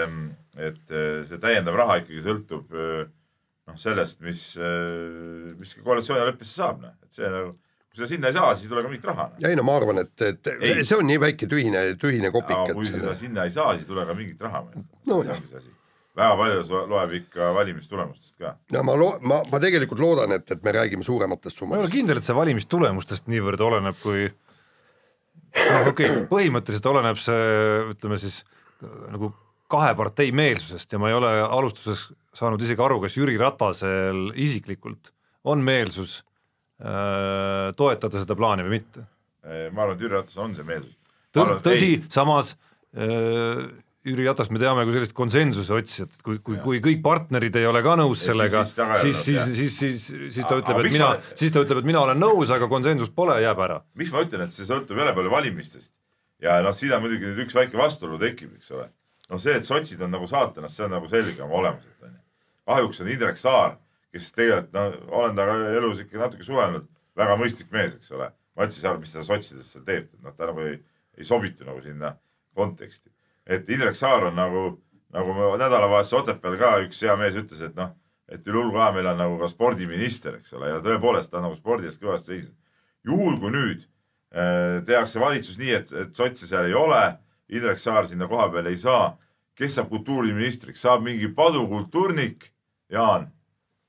et see täiendav raha ikkagi sõltub noh, sellest, mis, mis koalitsioonileppesse saab, noh, et see nagu kui sa sinna ei saa, siis ei tule ka mingit raha. ei no ma arvan, et, et ei. see on nii väike tühine, tühine kopik. kui sa selle... sinna ei saa, siis ei tule ka mingit raha. no jah. väga palju loeb ikka valimistulemustest ka. no ma loo-, ma, ma tegelikult loodan, et, et me räägime suurematest summadest. ma ei ole kindel, et see valimistulemustest niivõrd oleneb, kui noh, okei okay,, põhimõtteliselt oleneb see, ütleme siis nagu kahe partei meelsusest ja ma ei ole alustuses saanud isegi aru, kas Jüri Ratasel isiklikult on meelsus Äh, toetada seda plaani või mitte? ma arvan, et Jüri Ratas on see meelsus. tõsi, samas äh, Jüri Ratast me teame kui sellist konsensuse otsijat, et kui, kui, kui kõik partnerid ei ole ka nõus sellega, siis, siis, siis, siis, siis ta ütleb, et mina siis ta ütleb, et mina olen nõus, aga konsensust pole, jääb ära. miks ma ütlen, et see sõltub jälle palju valimistest ja noh, siin on muidugi nüüd üks väike vastuolu tekib, eks ole. noh, see, et sotsid on nagu saatanast, see on nagu selge oma olemuselt onju. kahjuks on Indrek Saar kes tegelikult no olen temaga elus ikka natuke suhelnud, väga mõistlik mees, eks ole. ma ütlesin seal, mis ta sotsides seal teeb, et noh, ta nagu ei, ei sobitu nagu sinna konteksti. Et Indrek Saar on nagu, nagu nädalavahetuse Otepääl ka üks hea mees ütles, et noh, et üle hulga aja meil on nagu ka spordiminister, eks ole, ja tõepoolest ta on nagu spordi eest kõvasti seisnud. juhul kui nüüd äh, tehakse valitsus nii, et, et sotse seal ei ole, Indrek Saar sinna koha peale ei saa, kes saab kultuuriministriks, saab mingi padukultuurnik, Jaan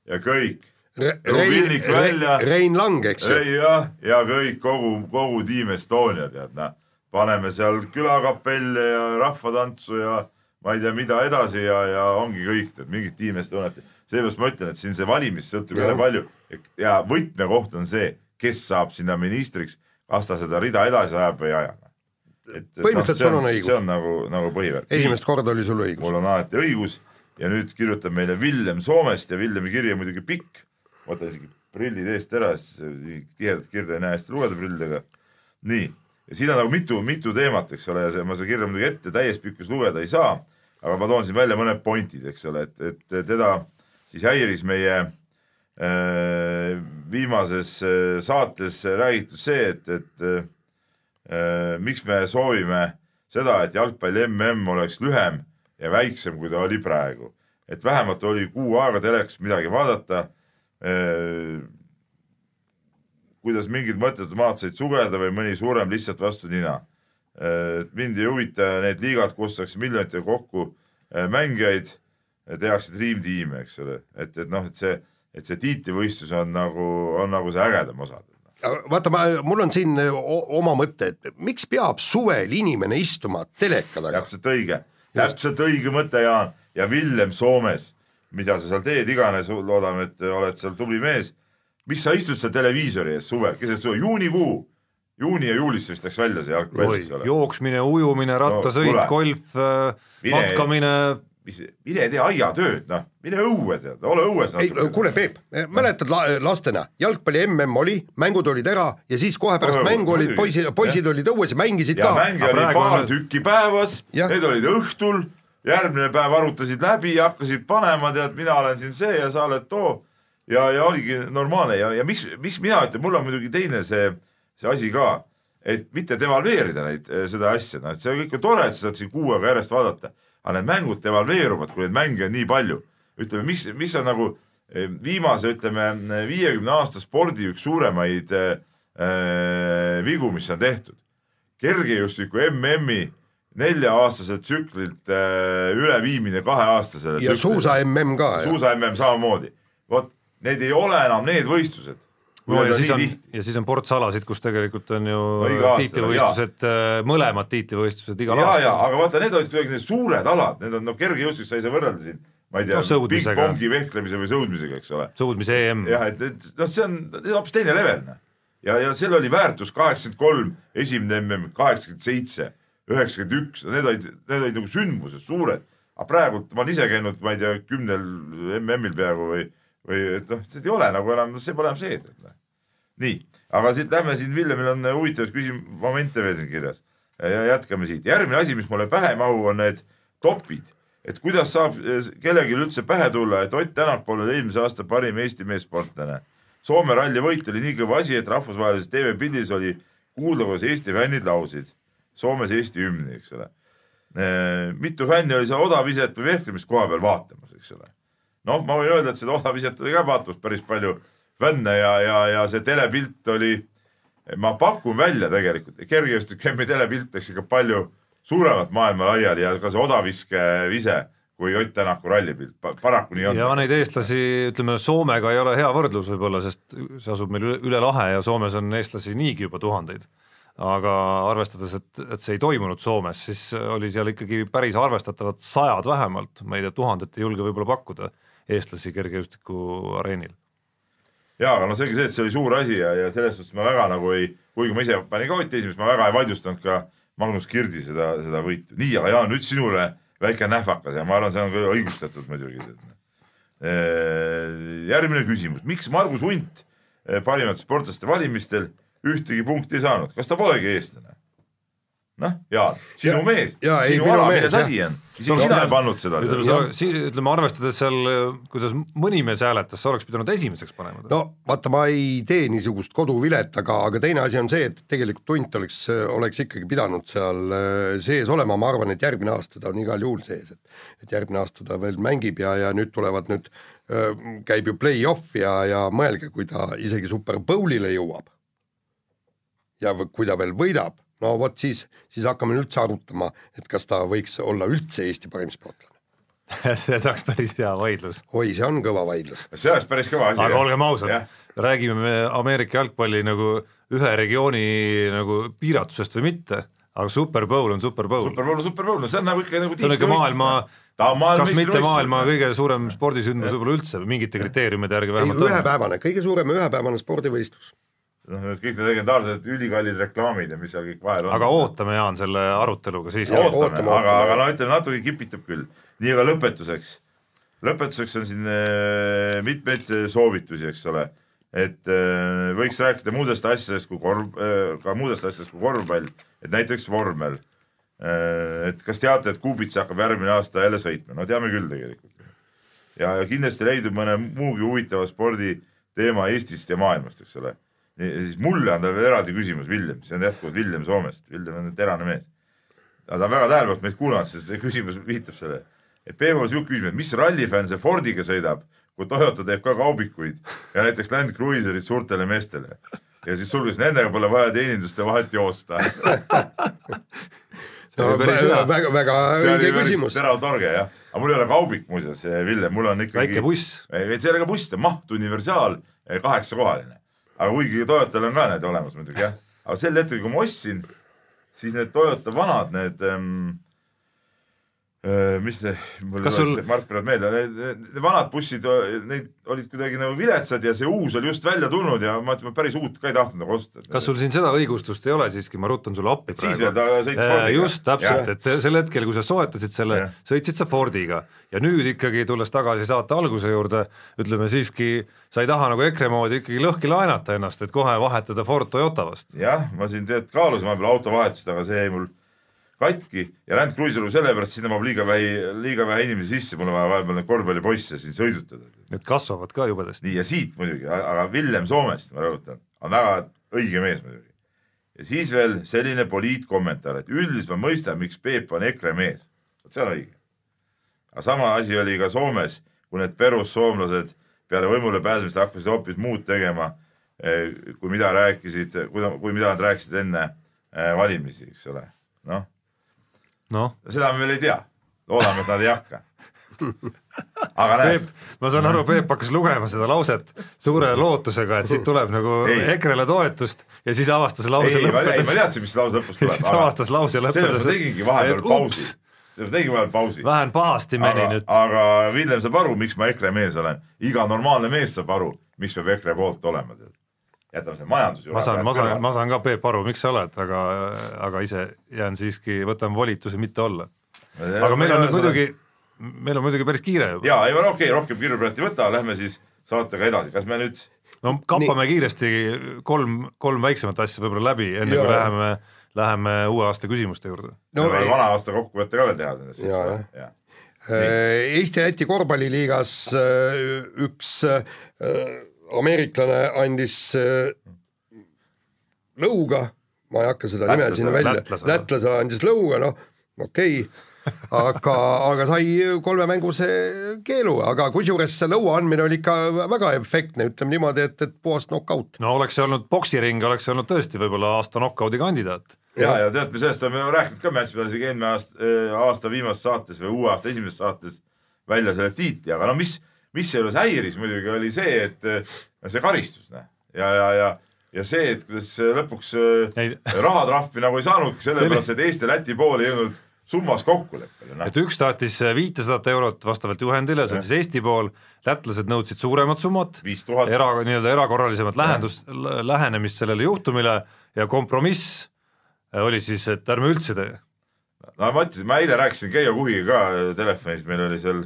ja kõik. Rein, välja, Rein Lang, eks ju. jah, ja kõik, kogu, kogu tiim Estonia, tead, noh. Paneme seal külakapelle ja rahvatantsu ja ma ei tea, mida edasi ja, ja ongi kõik, tead, mingit tiim Estoniat. seepärast ma ütlen, et siin see valimist sõltub jälle palju ja võtmekoht on see, kes saab sinna ministriks, kas ta seda rida edasi ajab või ei aja et, et põhimõtteliselt no, sul on õigus. see on nagu, nagu põhivärk. esimest korda oli sul õigus. mul on alati õigus ja nüüd kirjutab meile Villem Soomest ja Villemi kiri on muidugi pikk. võtan isegi prillid eest ära, sest tihedat kirja ei näe hästi lugeda prillidega. nii, ja siin on nagu mitu, mitu teemat, eks ole, ja see, ma seda kirja muidugi ette täies pikkus lugeda ei saa, aga ma toon siin välja mõned pointid, eks ole, et, et teda siis häiris meie äh, viimases äh, saates räägitud see, et, et äh, miks me soovime seda, et jalgpalli mm oleks lühem ja väiksem, kui ta oli praegu. et vähemalt oli kuu aega telekas midagi vaadata. Kuidas mingid mõttetud maad said sugeda või mõni suurem lihtsalt vastu nina. mind ei huvita need liigad, kutsutakse miljonitega kokku mängijaid, tehakse Dream Team'i, eks ole, et, et noh, et see, et see tiitlivõistlus on nagu, on nagu see ägedam osa vaata, ma, mul on siin oma mõte, et miks peab suvel inimene istuma teleka taga? täpselt õige täpselt õige mõte, Jaan. ja Villem Soomes, mida sa seal teed iganes, loodame, et oled seal tubli mees. Miks sa istud seal televiisori ees suvel, keset suve, juunikuu, juuni ja juulisse vist läks välja see jalgpall, eks ole. jooksmine, ujumine, rattasõit no,, golf, äh, matkamine. mine tee aiatööd, noh, mine õue tead, ole õues. ei, kuule Peep, mäletad la, lastena, jalgpalli mm oli, mängud olid ära ja siis kohe pärast oh, mängu olid poisid, poisid olid õues ja mängisid ja ka. mänge oli paar on... tükki päevas, need olid õhtul, järgmine päev arutasid läbi ja hakkasid panema, tead, mina olen siin see ja sa oled too. Ja, ja oligi normaalne ja, ja miks, miks mina ütlen, mul on muidugi teine see, see asi ka, et mitte devalveerida neid, seda asja, noh, et see kõik on tore, et sa saad siin kuu aega järjest vaadata aga need mängud devalveeruvad, kui neid mänge on nii palju. ütleme, mis, mis on nagu viimase, ütleme viiekümne aasta spordi üks suuremaid äh, vigu, mis on tehtud. kergejõustiku MM-i nelja-aastaselt tsüklilt äh, üleviimine kaheaastasele. ja suusa MM ka. suusa MM samamoodi. vot need ei ole enam need võistlused no ja siis, on, ja siis on ports alasid, kus tegelikult on ju no, tiitlivõistlused, äh, mõlemad tiitlivõistlused igal ja, aastal. aga vaata, need olid kuidagi need suured alad, need on no kergejõustik, sa ei saa võrrelda siin, ma ei tea no,, pingpongi vehklemise või sõudmisega, eks ole. sõudmise EM. jah, et, et noh, see on hoopis teine level, noh. ja, ja seal oli väärtus kaheksakümmend kolm, esimene MM, kaheksakümmend seitse, üheksakümmend üks, need olid, need olid nagu sündmused, suured. aga praegu ma olen ise käinud, ma ei tea, kümnel MM-il peaaegu või või et noh, see ei ole nagu enam, see pole enam see, noh. nii, aga siit lähme siin, Villemil on huvitavaid küsim-, momente veel siin kirjas ja jätkame siit. järgmine asi, mis mulle pähe ei mahu, on need topid, et kuidas saab eh, kellelgi üldse pähe tulla, et Ott Tänak pole eelmise aasta parim Eesti meessportlane. Soome ralli võit oli nii kõva asi, et rahvusvahelises TV-pildis oli kuulda, kuidas Eesti fännid laulsid Soomes Eesti hümni, eks ole. Eh, mitu fänni oli seal odaviset või vehklemist koha peal vaatamas, eks ole noh, ma võin öelda, et seda ka vaatamas päris palju fänne ja, ja, ja see telepilt oli, ma pakun välja tegelikult, kergejõustik-M-i telepilt läks ikka palju suuremat maailma laiali ja ka see odaviske vise kui Ott Tänaku rallipilt, paraku nii on. ja neid eestlasi, ütleme Soomega ei ole hea võrdlus võib-olla, sest see asub meil üle, üle lahe ja Soomes on eestlasi niigi juba tuhandeid. aga arvestades, et, et see ei toimunud Soomes, siis oli seal ikkagi päris arvestatavad sajad vähemalt, ma ei tea, tuhandet ei julge võib-olla pakkuda eestlasi kergejõustiku areenil. ja aga noh, selge see, et see oli suur asi ja, ja selles suhtes ma väga nagu ei, kuigi ma ise panin ka Ott esimest, ma väga ei vaidlustanud ka Magnus Kirdi seda, seda võitu. nii, aga Jaan, nüüd sinule väike nähvakas ja ma arvan, see on ka õigustatud muidugi. järgmine küsimus, miks Margus Hunt parimate sportlaste valimistel ühtegi punkti ei saanud, kas ta polegi eestlane? Noh, Jaan, sinu ja, mees, sinu ala, milles asi on, sina ei pannud seda. ütleme, arvestades seal, kuidas mõni mees hääletas, sa oleks pidanud esimeseks panema. no vaata, ma ei tee niisugust koduvilet, aga, aga teine asi on see, et tegelikult Tunt oleks, oleks ikkagi pidanud seal äh, sees olema, ma arvan, et järgmine aasta ta on igal juhul sees, et et järgmine aasta ta veel mängib ja, ja nüüd tulevad nüüd, äh, käib ju play-off ja, ja mõelge, kui ta isegi Super Bowlile jõuab. Ja kui ta veel võidab, no vot siis, siis hakkame üldse arutama, et kas ta võiks olla üldse Eesti parim sportlane *laughs* see saaks päris hea vaidlus. oi, see on kõva vaidlus. see oleks päris kõva asi. aga olgem ausad, räägime me Ameerika jalgpalli nagu ühe regiooni nagu piiratusest või mitte, aga Super Bowl on Super Bowl. Super Bowl on Super Bowl, no see on nagu ikka nagu see on ikka maailma, kas mitte maailma kõige suurem spordisündmus võib-olla üldse mingite kriteeriumide järgi vähemalt. ühepäevane, kõige suurem ühepäevane spordivõistlus noh, need kõik need legendaarsed ülikallid reklaamid ja mis seal kõik vahel on. aga ootame, Jaan, selle aruteluga siiski. ootame, ootame, aga, aga no ütleme, natuke kipitab küll. nii, aga lõpetuseks. lõpetuseks on siin äh, mitmeid soovitusi, eks ole. et äh, võiks rääkida muudest asjadest kui korv äh,, ka muudest asjadest kui korvpall, et näiteks vormel äh,. et kas teate, et Kuubitsa hakkab järgmine aasta jälle sõitma, no teame küll tegelikult. ja, ja kindlasti leidub mõne muugi huvitava sporditeema Eestist ja maailmast, eks ole siis mulle on tal veel eraldi küsimus, Villem, see on jätkuvalt Villem Soomest, Villem on terane mees. aga ta on väga tähelepanelikult meid kuulanud, sest see küsimus viitab sellele. et Peevo sihuke küsimus, et mis rallifänn see Fordiga sõidab, kui Toyota teeb ka kaubikuid ja näiteks Land Cruiserit suurtele meestele. ja siis sulges, nendega pole vaja teeninduste vahet joosta *laughs* see on päris hea. väga, väga õige küsimus. terav torge jah, aga mul ei ole kaubik muuseas, Villem, mul on ikkagi. väike buss. see ei ole ka buss, see on maht universaal, kaheksakohaline aga kuigi Toyotal on ka need olemas muidugi jah, aga sel hetkel, kui ma ostsin, siis need Toyota vanad, need ähm, Äh, mis need, mul ei sul... Mark praegu meelde, need, vanad bussid, neid olid kuidagi nagu viletsad ja see uus oli just välja tulnud ja ma ma päris uut ka ei tahtnud nagu osta. kas sul siin seda õigustust ei ole siiski, ma rutan sulle appi siis veel ta sõitis äh, Fordiga. just, täpselt, et sel hetkel, kui sa soetasid selle, sõitsid sa Fordiga. Ja nüüd ikkagi tulles tagasi saate alguse juurde, ütleme siiski, sa ei taha nagu EKRE moodi ikkagi lõhki laenata ennast, et kohe vahetada Ford Toyota vastu. jah, ma siin tead kaalusin vahepeal autovahetust, aga see jäi mul katki ja Land Cruiser sellepärast sinna mahub liiga vähe, liiga vähe inimesi sisse, mul on vaja vahepeal neid korvpallipoisse siin sõidutada. Need kasvavad ka jubedasti. nii ja siit muidugi, aga Villem Soomest, ma rõhutan, on väga õige mees muidugi. ja siis veel selline poliitkommentaar, et üldiselt ma mõistan, miks Peep on EKRE mees. vot see on õige. aga sama asi oli ka Soomes, kui need perussoomlased peale võimule pääsemist hakkasid hoopis muud tegema, kui mida rääkisid, kui mida nad rääkisid enne valimisi, eks ole, noh no.. seda me veel ei tea, loodame, et nad ei hakka aga näed. ma saan aru, Peep hakkas lugema seda lauset suure lootusega, et siit tuleb nagu. EKRE-le toetust ja siis avastas lause ei, lõppedes. ei, ma teadsin, mis lause lõpus tuleb. *laughs* siis avastas lause lõppedes. sellepärast ma tegingi vahepeal pausi. sellepärast ma tegingi vahepeal pausi. vähen pahasti meni nüüd. aga Villem saab aru, miks ma EKRE mees olen. iga normaalne mees saab aru, miks peab EKRE poolt olema, tead jätame selle majanduse ma saan, ma saan, ma saan ka, Peep, aru, miks sa oled, aga, aga ise jään siiski, võtan volituse mitte olla. aga meil on nüüd muidugi, meil on muidugi päris kiire juba. jaa, ei okei okay,, rohkem kiirupealt ei võta, lähme siis saatega edasi, kas me nüüd no kapame Nii. kiiresti kolm, kolm väiksemat asja võib-olla läbi, enne kui läheme, läheme uue aasta küsimuste juurde. no vana aasta kokkuvõte ka veel teha sellest. jaa, jah. Äh, Eesti-Läti korvpalliliigas äh, üks äh, ameeriklane andis lõuga, ma ei hakka seda nime sinna välja, lätlasele andis lõuga, noh, okei okay aga, aga sai kolmemänguse keelu, aga kusjuures see lõua andmine oli ikka väga efektne, ütleme niimoodi, et, et puhas knock-out. no oleks see olnud poksiring, oleks see olnud tõesti võib-olla aasta knock-out'i kandidaat. ja, ja tead, me sellest oleme rääkinud ka, me andsime isegi eelmine aasta, äh, aasta viimases saates või uue aasta esimeses saates välja selle tiitli, aga no mis, mis seejuures häiris muidugi, oli see, et äh, see karistus, noh, ja, ja, ja ja see, et kuidas lõpuks äh, rahatrahvi nagu ei saanudki, sellepärast et Eesti ja Läti pool ei jõudnud summas kokkuleppele. et üks tahtis viitesadat eurot vastavalt juhendile, see on siis Eesti pool, lätlased nõudsid suuremat summat, era, nii-öelda erakorralisemat lähendust, lähenemist sellele juhtumile ja kompromiss oli siis, et ärme üldse tee. no ma ütlesin, ma eile rääkisin Keijo Kuhiga ka telefonis, meil oli seal,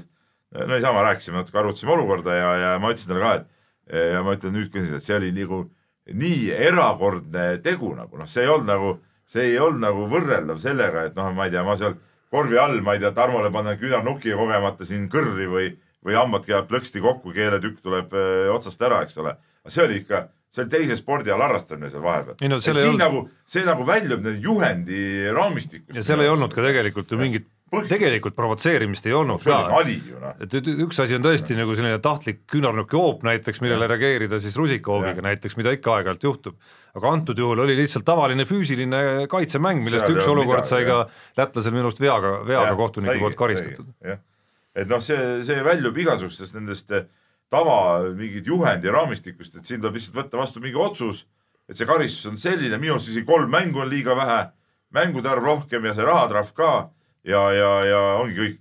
no niisama rääkisime natuke, arutasime olukorda ja, ja ma ütlesin talle ka, et ja ma ütlen nüüd ka siis, et see oli nagu nii erakordne tegu nagu noh, see ei olnud nagu see ei olnud nagu võrreldav sellega, et noh, ma ei tea, ma seal korvi all, ma ei tea, Tarmole panen küünarnuki kogemata siin kõrri või, või hambad käivad plõksti kokku, keeletükk tuleb öö, otsast ära, eks ole. aga see oli ikka, see oli teise spordiala harrastamine seal vahepeal. No, siin olnud... nagu, see nagu väljub nüüd juhendi raamistikust. ja seal ei olnud ka tegelikult ju mingit. Tegelikult provotseerimist ei olnud no, ka. Noh. et üks asi on tõesti no. nagu selline tahtlik küünarnuki hoop näiteks, millele reageerida siis rusikahoobiga näiteks, mida ikka aeg-ajalt juhtub aga antud juhul oli lihtsalt tavaline füüsiline kaitsemäng, millest üks olukord midagi, sai ka lätlasel minu arust veaga, veaga ja, kohtuniku poolt karistatud. et noh, see, see väljub igasugustest nendest eh, tava mingit juhendi raamistikust, et siin tuleb lihtsalt võtta vastu mingi otsus, et see karistus on selline, minu arust isegi kolm mängu on liiga vähe, mängude arv rohkem ja see rahatrahv ka ja, ja, ja ongi kõik.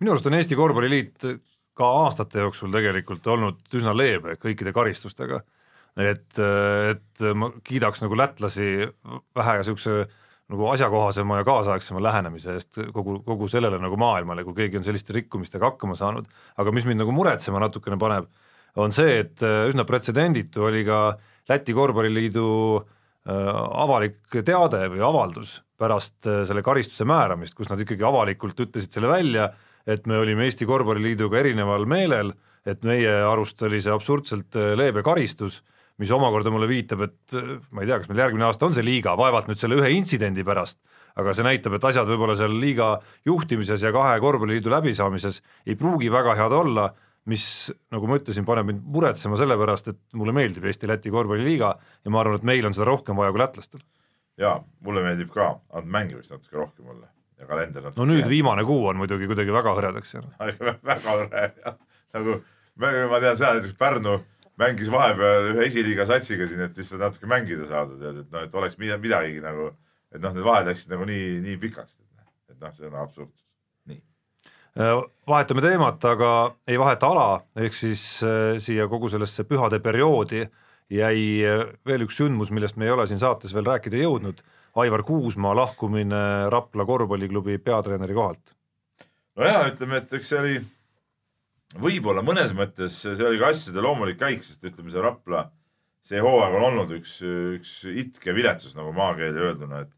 minu arust on Eesti Korvpalliliit ka aastate jooksul tegelikult olnud üsna leebe kõikide karistustega et, et ma kiidaks nagu lätlasi vähe niisuguse nagu asjakohasema ja kaasaegsema lähenemise eest kogu, kogu sellele nagu maailmale, kui keegi on selliste rikkumistega hakkama saanud, aga mis mind nagu muretsema natukene paneb, on see, et üsna pretsedenditu oli ka Läti Korvpalliliidu äh, avalik teade või avaldus pärast äh, selle karistuse määramist, kus nad ikkagi avalikult ütlesid selle välja, et me olime Eesti Korvpalliliiduga erineval meelel, et meie arust oli see absurdselt äh, leebe karistus mis omakorda mulle viitab, et äh, ma ei tea, kas meil järgmine aasta on see liiga, vaevalt nüüd selle ühe intsidendi pärast, aga see näitab, et asjad võib-olla seal liiga juhtimises ja kahe korvpalliliidu läbisaamises ei pruugi väga head olla, mis, nagu ma ütlesin, paneb mind muretsema selle pärast, et mulle meeldib Eesti-Läti korvpalliliiga ja ma arvan, et meil on seda rohkem vaja kui lätlastel. jaa, mulle meeldib ka, ainult mängimist natuke rohkem olla ja kalender natuke no nüüd jääb. viimane kuu on muidugi kuidagi väga hõredaks jäänud *laughs* väga hõre jah, nagu ma tean seda näiteks Pärnu mängis vahepeal ühe esiliiga satsiga siin, et lihtsalt natuke mängida saada, tead, et noh, et oleks midagigi nagu, et noh, need vahed läksid nagu nii, nii pikaks, et noh, see on absurd, vahetame teemat, aga ei vaheta ala, ehk siis äh, siia kogu sellesse pühade perioodi jäi äh, veel üks sündmus, millest me ei ole siin saates veel rääkida jõudnud, Aivar Kuusmaa lahkumine Rapla korvpalliklubi peatreeneri kohalt. nojah, ütleme, et eks see oli võib-olla mõnes mõttes see oli ka asjade loomulik käik, sest ütleme, see Rapla, see hooaeg on olnud üks, üks itke viletsus nagu maakeeli öelduna, et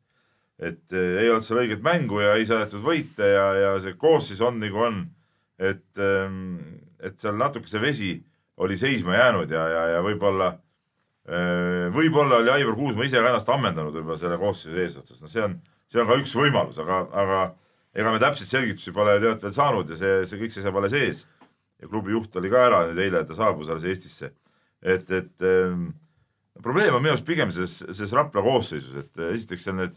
et eh, ei olnud seal õiget mängu ja ei saadetud võite ja, ja see koosseis on nagu on. et, ehm, et seal natuke see vesi oli seisma jäänud ja, ja, ja võib-olla, eh, võib-olla oli Aivar Kuusma ise ka ennast ammendanud võib-olla selle koosseisu eesotsas, no see on, see on ka üks võimalus, aga, aga ega me täpseid selgitusi pole tead veel saanud ja see, see kõik seisab alles ees ja klubi juht oli ka ära nüüd eile, ta saabus alles Eestisse. et, et ähm, probleem on minu arust pigem selles, selles Rapla koosseisus, et äh, esiteks seal need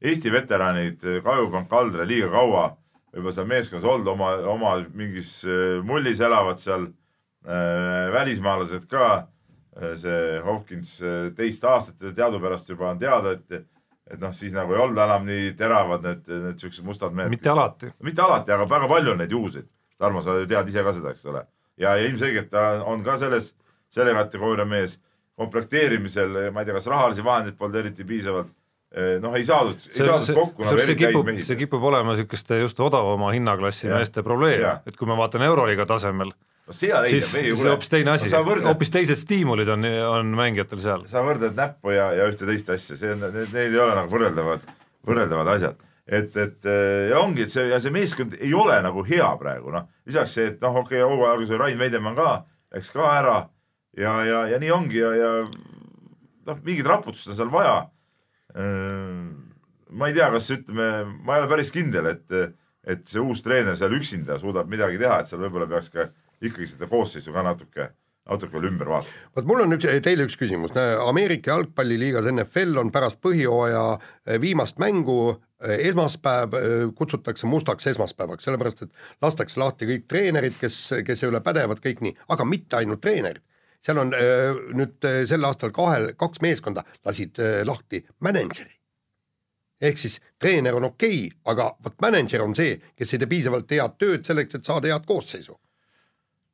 Eesti veteranid, Kajupank, Kaldre liiga kaua võib-olla seal meeskonnas olnud, oma, oma mingis äh, mullis elavad seal äh, välismaalased ka see Hopkins teist aastat ja teadupärast juba on teada, et, et noh, siis nagu ei olnud enam nii teravad need, need siuksed mustad mehed. mitte alati. mitte alati, aga väga palju on neid juhuseid. Tarmo, sa tead ise ka seda, eks ole. ja, ja ilmselgelt ta on ka selles, selle kategooria mees komplekteerimisel, ma ei tea, kas rahalisi vahendeid polnud eriti piisavalt Eh, noh, ei saadud, ei saadud kokku nagu eriti häid mehi. see kipub olema niisuguste just odavama hinnaklassi ja. meeste probleem, et kui ma vaatan Euroliiga tasemel no, siis see hoopis teine asi no,, hoopis teised stiimulid on, on mängijatel seal. sa võrdled näppu ja, ja ühte teist asja, see on, need, need ei ole nagu võrreldavad, võrreldavad asjad. et, et ja ongi, et see ja see meeskond ei ole nagu hea praegu, noh, lisaks see, et noh, okei okay,, hooaja alguses Rain Veidemann ka läks ka ära ja, ja, ja nii ongi ja, ja noh, mingit raputust on seal vaja Äh, ma ei tea, kas ütleme, ma ei ole päris kindel, et, et see uus treener seal üksinda suudab midagi teha, et seal võib-olla peaks ka ikkagi seda koosseisu ka natuke, natuke veel ümber vaatama. vot mul on üks, teile üks küsimus, Ameerika jalgpalliliigas NFL on pärast põhjooaja eh, viimast mängu eh, esmaspäev kutsutakse mustaks esmaspäevaks, sellepärast et lastakse lahti kõik treenerid, kes, kes ei ole pädevad, kõik nii, aga mitte ainult treenerid seal on äh, nüüd äh, sel aastal kahe, kaks meeskonda lasid äh, lahti mänedžeri. ehk siis treener on okei okay,, aga vot mänedžer on see, kes ei tee piisavalt head tööd selleks, et saada head koosseisu.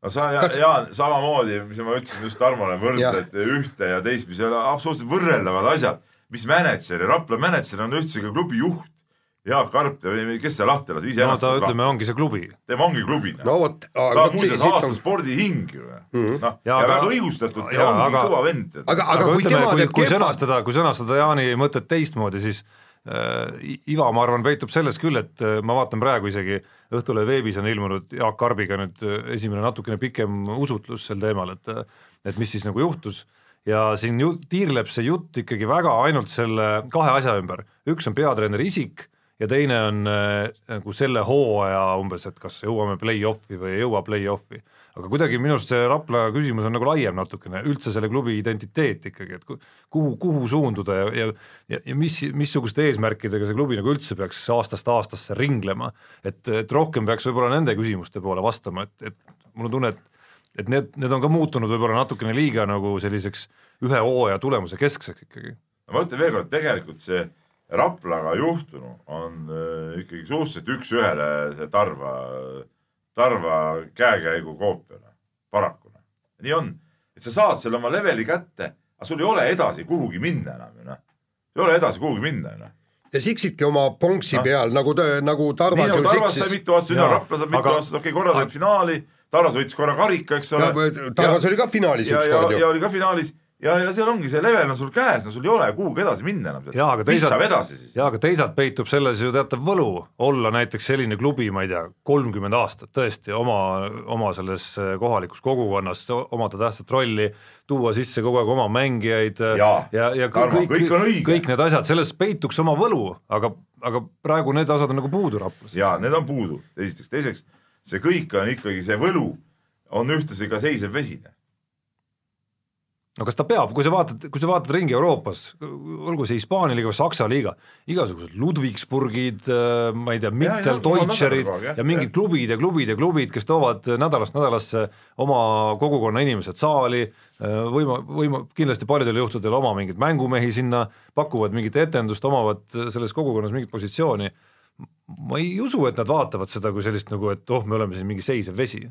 no sa, Kas... Jaan, samamoodi, mis ma ütlesin just Tarmole, võrdled ja. ühte ja teist, mis ei ole absoluutselt võrreldavad asjad. mis mänedžer ja Rapla mänedžer on üldse ka klubi juht Jaak Karp, kes ta lahti lasi, iseenesest no, ta ütleme, ongi see klubi. tema ongi klubi. no vot. ta on muuseas aasta on... spordihing ju mm -hmm. noh, ja, ja aga, väga õigustatud ja, ja ongi aga, kõva vend. aga, aga, aga kui ütleme, tema teeb kui sõnastada, kui sõnastada Jaani mõtet teistmoodi, siis äh, Iva, ma arvan, peitub selles küll, et äh, ma vaatan praegu isegi Õhtulehe veebis on ilmunud Jaak Karbiga nüüd äh, esimene natukene pikem usutlus sel teemal, et äh, et mis siis nagu juhtus ja siin ju tiirleb see jutt ikkagi väga ainult selle kahe asja ümber, üks on peatreeneri isik ja teine on nagu selle hooaja umbes, et kas jõuame play-off'i või ei jõua play-off'i. aga kuidagi minu arust see Rapla küsimus on nagu laiem natukene, üldse selle klubi identiteet ikkagi, et kuhu, kuhu suunduda ja, ja ja, ja mis, missuguste eesmärkidega see klubi nagu üldse peaks aastast aastasse ringlema. et, et rohkem peaks võib-olla nende küsimuste poole vastama, et, et mul on tunne, et et need, need on ka muutunud võib-olla natukene liiga nagu selliseks ühe hooaja tulemuse keskseks ikkagi. no ma ütlen veel kord, tegelikult see Raplaga juhtunu on äh, ikkagi suhteliselt üks-ühele see Tarva, Tarva käekäigu koopiana, paraku. nii on, et sa saad selle oma leveli kätte, aga sul ei ole edasi kuhugi minna enam ju noh. ei ole edasi kuhugi minna ju noh ja siksidki oma ponksi no. peal nagu, nagu Tarvas. nii nagu Tarvas sai mitu aastat süda, Rapla saab mitu aastat, okei okay,, korra said finaali, Tarvas võitis korra karika, eks ole. Tarvas oli ka finaalis ükskord ju. ja oli ka finaalis ja, ja seal ongi see level on sul käes, no sul ei ole kuhugi edasi minna enam. mis saab edasi siis? jaa, aga teisalt peitub selles ju teatav võlu olla näiteks selline klubi, ma ei tea, kolmkümmend aastat tõesti oma, oma selles äh, kohalikus kogukonnas omada tähtsat rolli, tuua sisse kogu aeg oma mängijaid äh, ja, ja, ja kõik, kõik, kõik need asjad, selles peituks oma võlu, aga, aga praegu need asjad on nagu puudu Raplas. jaa, need on puudu, esiteks, teiseks see kõik on ikkagi, see võlu on ühtlasi ka seisev vesine no kas ta peab, kui sa vaatad, kui sa vaatad ringi Euroopas, olgu see Hispaania liiga või Saksa liiga, igasugused Ludwigsburgid, äh, ma ei tea, Mitteldeutscherid ja, ja mingid ja. klubid ja klubid ja klubid, kes toovad nädalast nädalasse oma kogukonna inimesed saali, äh, võima, võima, kindlasti paljudel juhtudel oma mingeid mängumehi sinna, pakuvad mingit etendust, omavad selles kogukonnas mingit positsiooni, ma ei usu, et nad vaatavad seda kui sellist nagu, et oh, me oleme siin mingi seisev vesi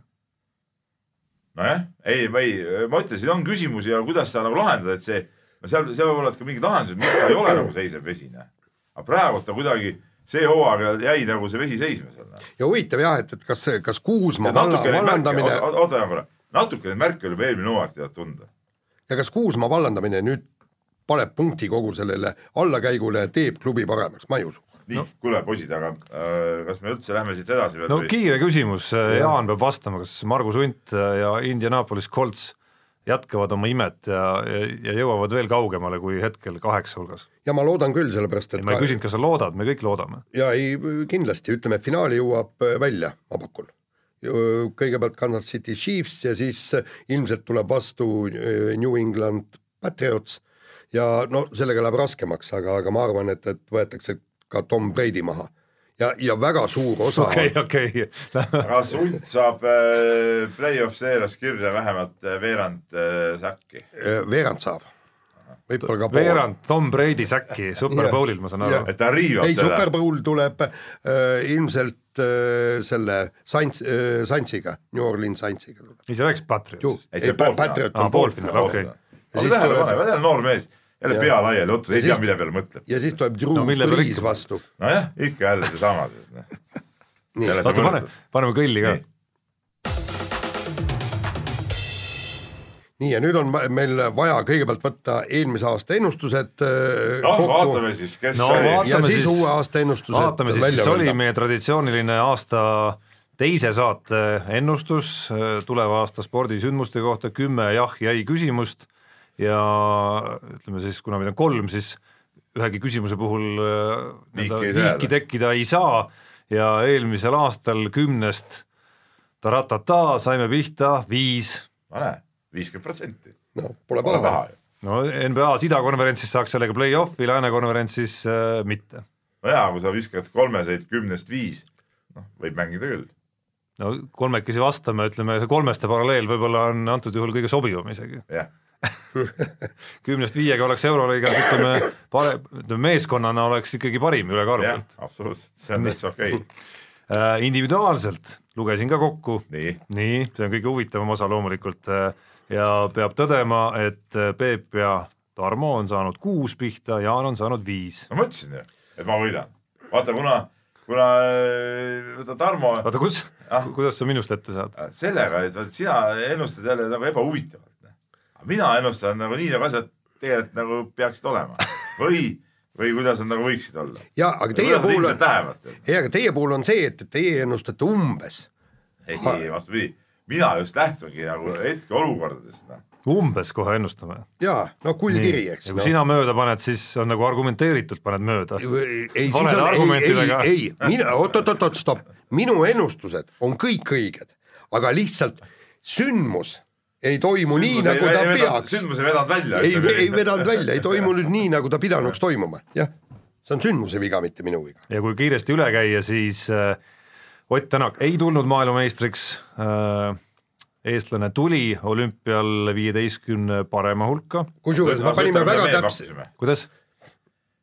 nojah, ei, ma ei, ma ütlesin, on küsimusi ja kuidas seda nagu lahendada, et see, no seal, seal võivad olla ka mingid lahendused, miks ta ei ole nagu seisev vesine. aga praegu ta kuidagi, see hooaeg jäi nagu see vesi seisma seal. Ja huvitav jah, et, et kas, kas Kuusma valla, vallandamine. oota, korra, natuke neid märke oli juba eelmine hooaeg tead tunda. ja kas Kuusma vallandamine nüüd paneb punkti kogu sellele allakäigule ja teeb klubi paremaks, ma ei usu nii no., kuule poisid, aga äh, kas me üldse lähme siit edasi veel? no või? kiire küsimus, äh, Jaan peab vastama, kas Margus Unt äh, ja Indianapolis Colts jätkavad oma imet ja, ja, ja jõuavad veel kaugemale kui hetkel kaheksa hulgas? ja ma loodan küll, sellepärast et ei, ma ei küsinud, kas sa loodad, me kõik loodame. ja ei, kindlasti, ütleme, et finaali jõuab äh, välja, ma pakun. kõigepealt Kansas City Chiefs ja siis ilmselt tuleb vastu New England Patriots ja no sellega läheb raskemaks, aga, aga ma arvan, et, et võetakse ka Tom Brady maha ja, ja väga suur osa okei, okei. kas Unt saab äh, play-off seerias kirja vähemalt äh, veerand äh, säkki? veerand saab. võib-olla ka pool. veerand Tom Brady säkki Super Bowlil, ma saan aru. et ta riivab ei, Super Bowl tuleb äh, ilmselt äh, selle Saints äh,, Saintsiga, New Orleans Saintsiga tuleb. ei, sa rääkisid Patriotsist? ei, Patriot on poolfinaal, okei. aga tähele pane, noor mees jälle pea laiali otsa, ei tea, mille peale mõtleb. ja siis tuleb Drew no, Brees vastu. nojah, ikka jälle seesama. oota, pane, paneme kõlli ka. nii ja nüüd on meil vaja kõigepealt võtta eelmise aasta ennustused noh, vaatame siis, kes no, sai. ja siis, siis uue aasta ennustused vaatame siis, kes oli meie traditsiooniline aasta teise saate ennustus äh, tuleva aasta spordisündmuste kohta, kümme jah-ei küsimust ja ütleme siis, kuna meid on kolm, siis ühegi küsimuse puhul liiki, liiki tekkida ei saa ja eelmisel aastal kümnest taratata saime pihta viis. no näe, viiskümmend protsenti. no pole paha. no NBA-s idakonverentsis saaks sellega play-off'i, lääne konverentsis äh, mitte. no jaa, kui sa viskad kolmeseid kümnest viis, noh, võib mängida küll. no kolmekesi vastame, ütleme see kolmeste paralleel võib-olla on antud juhul kõige sobivam isegi. jah *laughs* kümnest viiega oleks Euroliigas ütleme ütleme meeskonnana oleks ikkagi parim ülekaalukalt. absoluutselt, see on täitsa okei okay. Äh, individuaalselt lugesin ka kokku, nii, nii, see on kõige huvitavam osa loomulikult äh, ja peab tõdema, et äh, Peep ja Tarmo on saanud kuus pihta, Jaan on saanud viis. no ma ütlesin ju, et ma võidan. vaata, kuna, kuna vaata Tarmo oota, kus ah?, kuidas sa minust ette saad? sellega, et vaata sina ennustad jälle nagu ebahuvitavalt mina ennustan nagu nii, nagu asjad tegelikult nagu peaksid olema või, või kuidas nad nagu võiksid olla. ja aga teie puhul on, ei aga teie puhul on see, et teie ennustate umbes. ei, ei vastupidi, mina just lähtungi nagu hetkeolukordadest noh umbes kohe ennustame. jaa, no kuldkiri, eks. ja kui no. sina mööda paned, siis on nagu argumenteeritult paned mööda. ei, siis on, ei, ei, ei, mina, oot-oot-oot, stopp, minu ennustused on kõik õiged, aga lihtsalt sündmus ei toimu sündmus nii, nagu ta ei peaks. sündmus ei vedanud välja. ei, ei vedanud välja, ei toimunud nii, nagu ta pidanuks toimuma, jah. see on sündmuse viga, mitte minu viga. ja kui kiiresti üle käia, siis äh, Ott Tänak ei tulnud maailmameistriks äh,, eestlane tuli olümpial viieteistkümne parema hulka. kusjuures me panime väga täpselt. kuidas?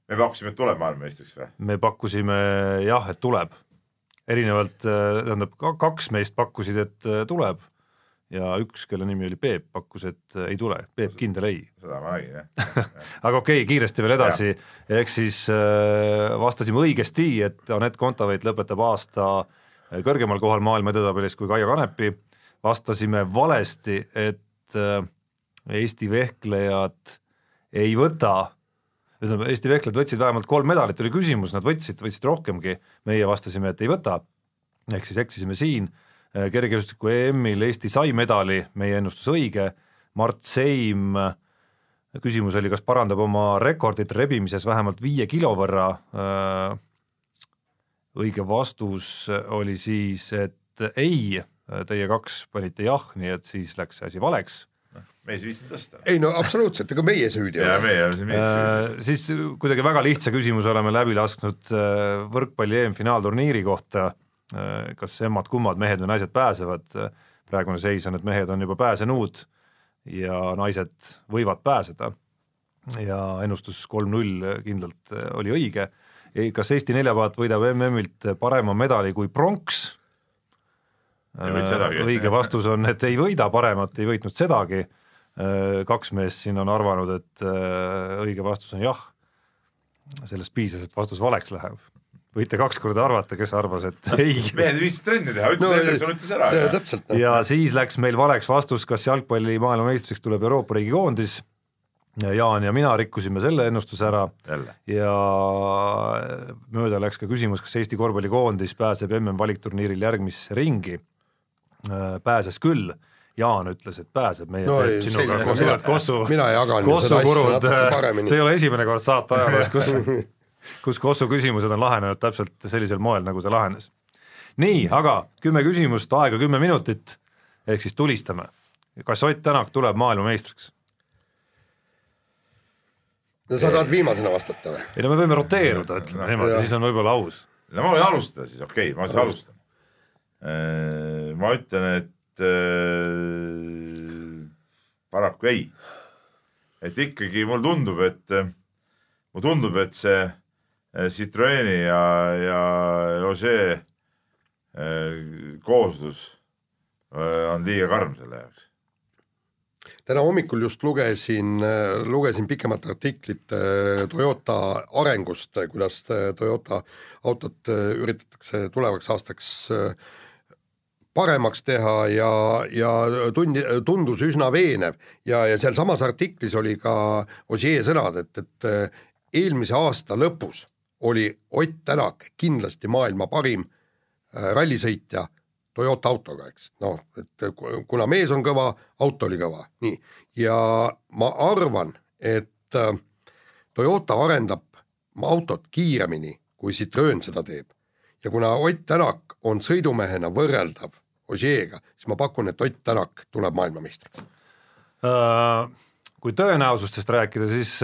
me pakkusime, et tuleb maailmameistriks või? me pakkusime jah, et tuleb. erinevalt, äh, tähendab kaks meist pakkusid, et tuleb ja üks, kelle nimi oli Peep, pakkus, et äh, ei tule, Peep kindel ei. seda ma nägin jah. *laughs* Aga okei okay,, kiiresti veel edasi, ehk siis äh, vastasime õigesti, et Anett Kontaveit lõpetab aasta äh, kõrgemal kohal maailma edetabelis kui Kaia Kanepi, vastasime valesti, et äh, Eesti vehklejad ei võta ütleme, Eesti vehklejad võtsid vähemalt kolm medalit, oli küsimus, nad võtsid, võtsid rohkemgi, meie vastasime, et ei võta, ehk siis eksisime siin kergejõustiku EM-il Eesti sai medali, meie ennustus õige, Mart Seim, küsimus oli, kas parandab oma rekordit rebimises vähemalt viie kilo võrra, äh, õige vastus oli siis, et ei, teie kaks panite jah, nii et siis läks see asi valeks mees ei viitsinud tõsta. ei no absoluutselt, ega meie süüdi ei ole. meie oleme mees süüdi. Äh, siis kuidagi väga lihtsa küsimuse oleme läbi lasknud võrkpalli EM-finaalturniiri kohta Äh, kas emmad-kummad, mehed või naised pääsevad, praegune seis on, et mehed on juba pääsenud ja naised võivad pääseda ja ennustus kolm-null kindlalt äh, oli õige. kas Eesti neljapaat võidab MM-ilt parema medali kui pronks? Äh, õige vastus on, et ei võida paremat, ei võitnud sedagi. kaks meest siin on arvanud, et õige vastus on jah. sellest piisas, et vastus valeks läheb võite kaks korda arvata, kes arvas, et *laughs* ei. mehed viisid trenni teha, ütles no, Hendrikson ütles ära. ja täpselt. Noh. ja siis läks meil valeks vastus, kas jalgpalli maailmameistriks tuleb Euroopa riigi koondis. Jaan ja mina rikkusime selle ennustuse ära Jälle. ja mööda läks ka küsimus, kas Eesti korvpallikoondis pääseb MM valikturniiril järgmisse ringi. pääses küll Jaan ütles, et pääseb, meie no, ei, sinuga koos oled Kossu, Kossu kurud, see ei ole esimene kord saate ajaloos, kus *laughs* kus Kossu küsimused on lahenenud täpselt sellisel moel, nagu ta lahenes. nii, aga kümme küsimust, aega kümme minutit, ehk siis tulistame. kas Ott Tänak tuleb maailmameistriks? no sa tahad viimasena vastata või? ei no me võime roteeruda, ütleme niimoodi, siis on võib-olla aus. no ma võin alustada siis, okei okay,, ma siis alustan. Äh, ma ütlen, et äh, paraku ei. et ikkagi mulle tundub, et, mulle tundub, et see äh, Citroeni ja, ja Ožee kooslus on liiga karm selle jaoks. Täna hommikul just lugesin, lugesin pikemat artiklit Toyota arengust, kuidas Toyota autot üritatakse tulevaks aastaks paremaks teha ja, ja tundi, tundus üsna veenev. Ja, ja sealsamas artiklis oli ka Ossier sõnad, et, et eelmise aasta lõpus oli Ott Tänak kindlasti maailma parim rallisõitja Toyota autoga, eks, noh, et kuna mees on kõva, auto oli kõva, nii. ja ma arvan, et äh, Toyota arendab autot kiiremini, kui Citroen seda teeb. ja kuna Ott Tänak on sõidumehena võrreldav Ožeega, siis ma pakun, et Ott Tänak tuleb maailmameistriks uh,. kui tõenäosustest rääkida, siis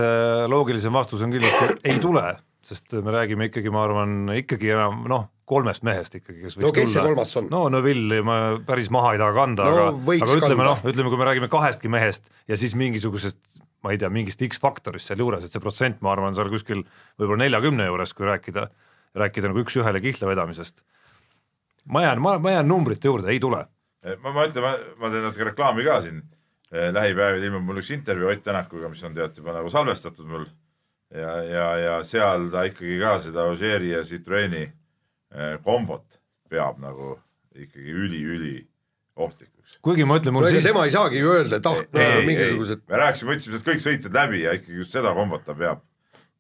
loogilisem vastus on kindlasti ei tule, sest me räägime ikkagi, ma arvan, ikkagi enam noh kolmest mehest ikkagi, kes võiks no kes see kolmas on? no Neville'i ma päris maha ei taha kanda no,, aga, aga ütleme noh, ütleme, kui me räägime kahestki mehest ja siis mingisugusest ma ei tea, mingist X-faktorist sealjuures, et see protsent, ma arvan, seal kuskil võib-olla neljakümne juures, kui rääkida, rääkida nagu üks-ühele kihla vedamisest. ma jään, ma, ma jään numbrite juurde, ei tule. Eh, ma, ma ütlen, ma, ma teen natuke reklaami ka siin eh,, lähipäevil ilmub mul üks intervjuu Ott Tänakuga, mis on tead juba nagu salvestatud mul ja, ja, ja seal ta ikkagi ka seda Ožeeri ja Citroeni Äh, kombot peab nagu ikkagi üli-üli ohtlikuks. kuigi ma ütlen, mul no, siis tema ei saagi ju öelda, et ah, mingisugused. me rääkisime, võtsime sealt kõik sõitjad läbi ja ikkagi just seda kombot ta peab,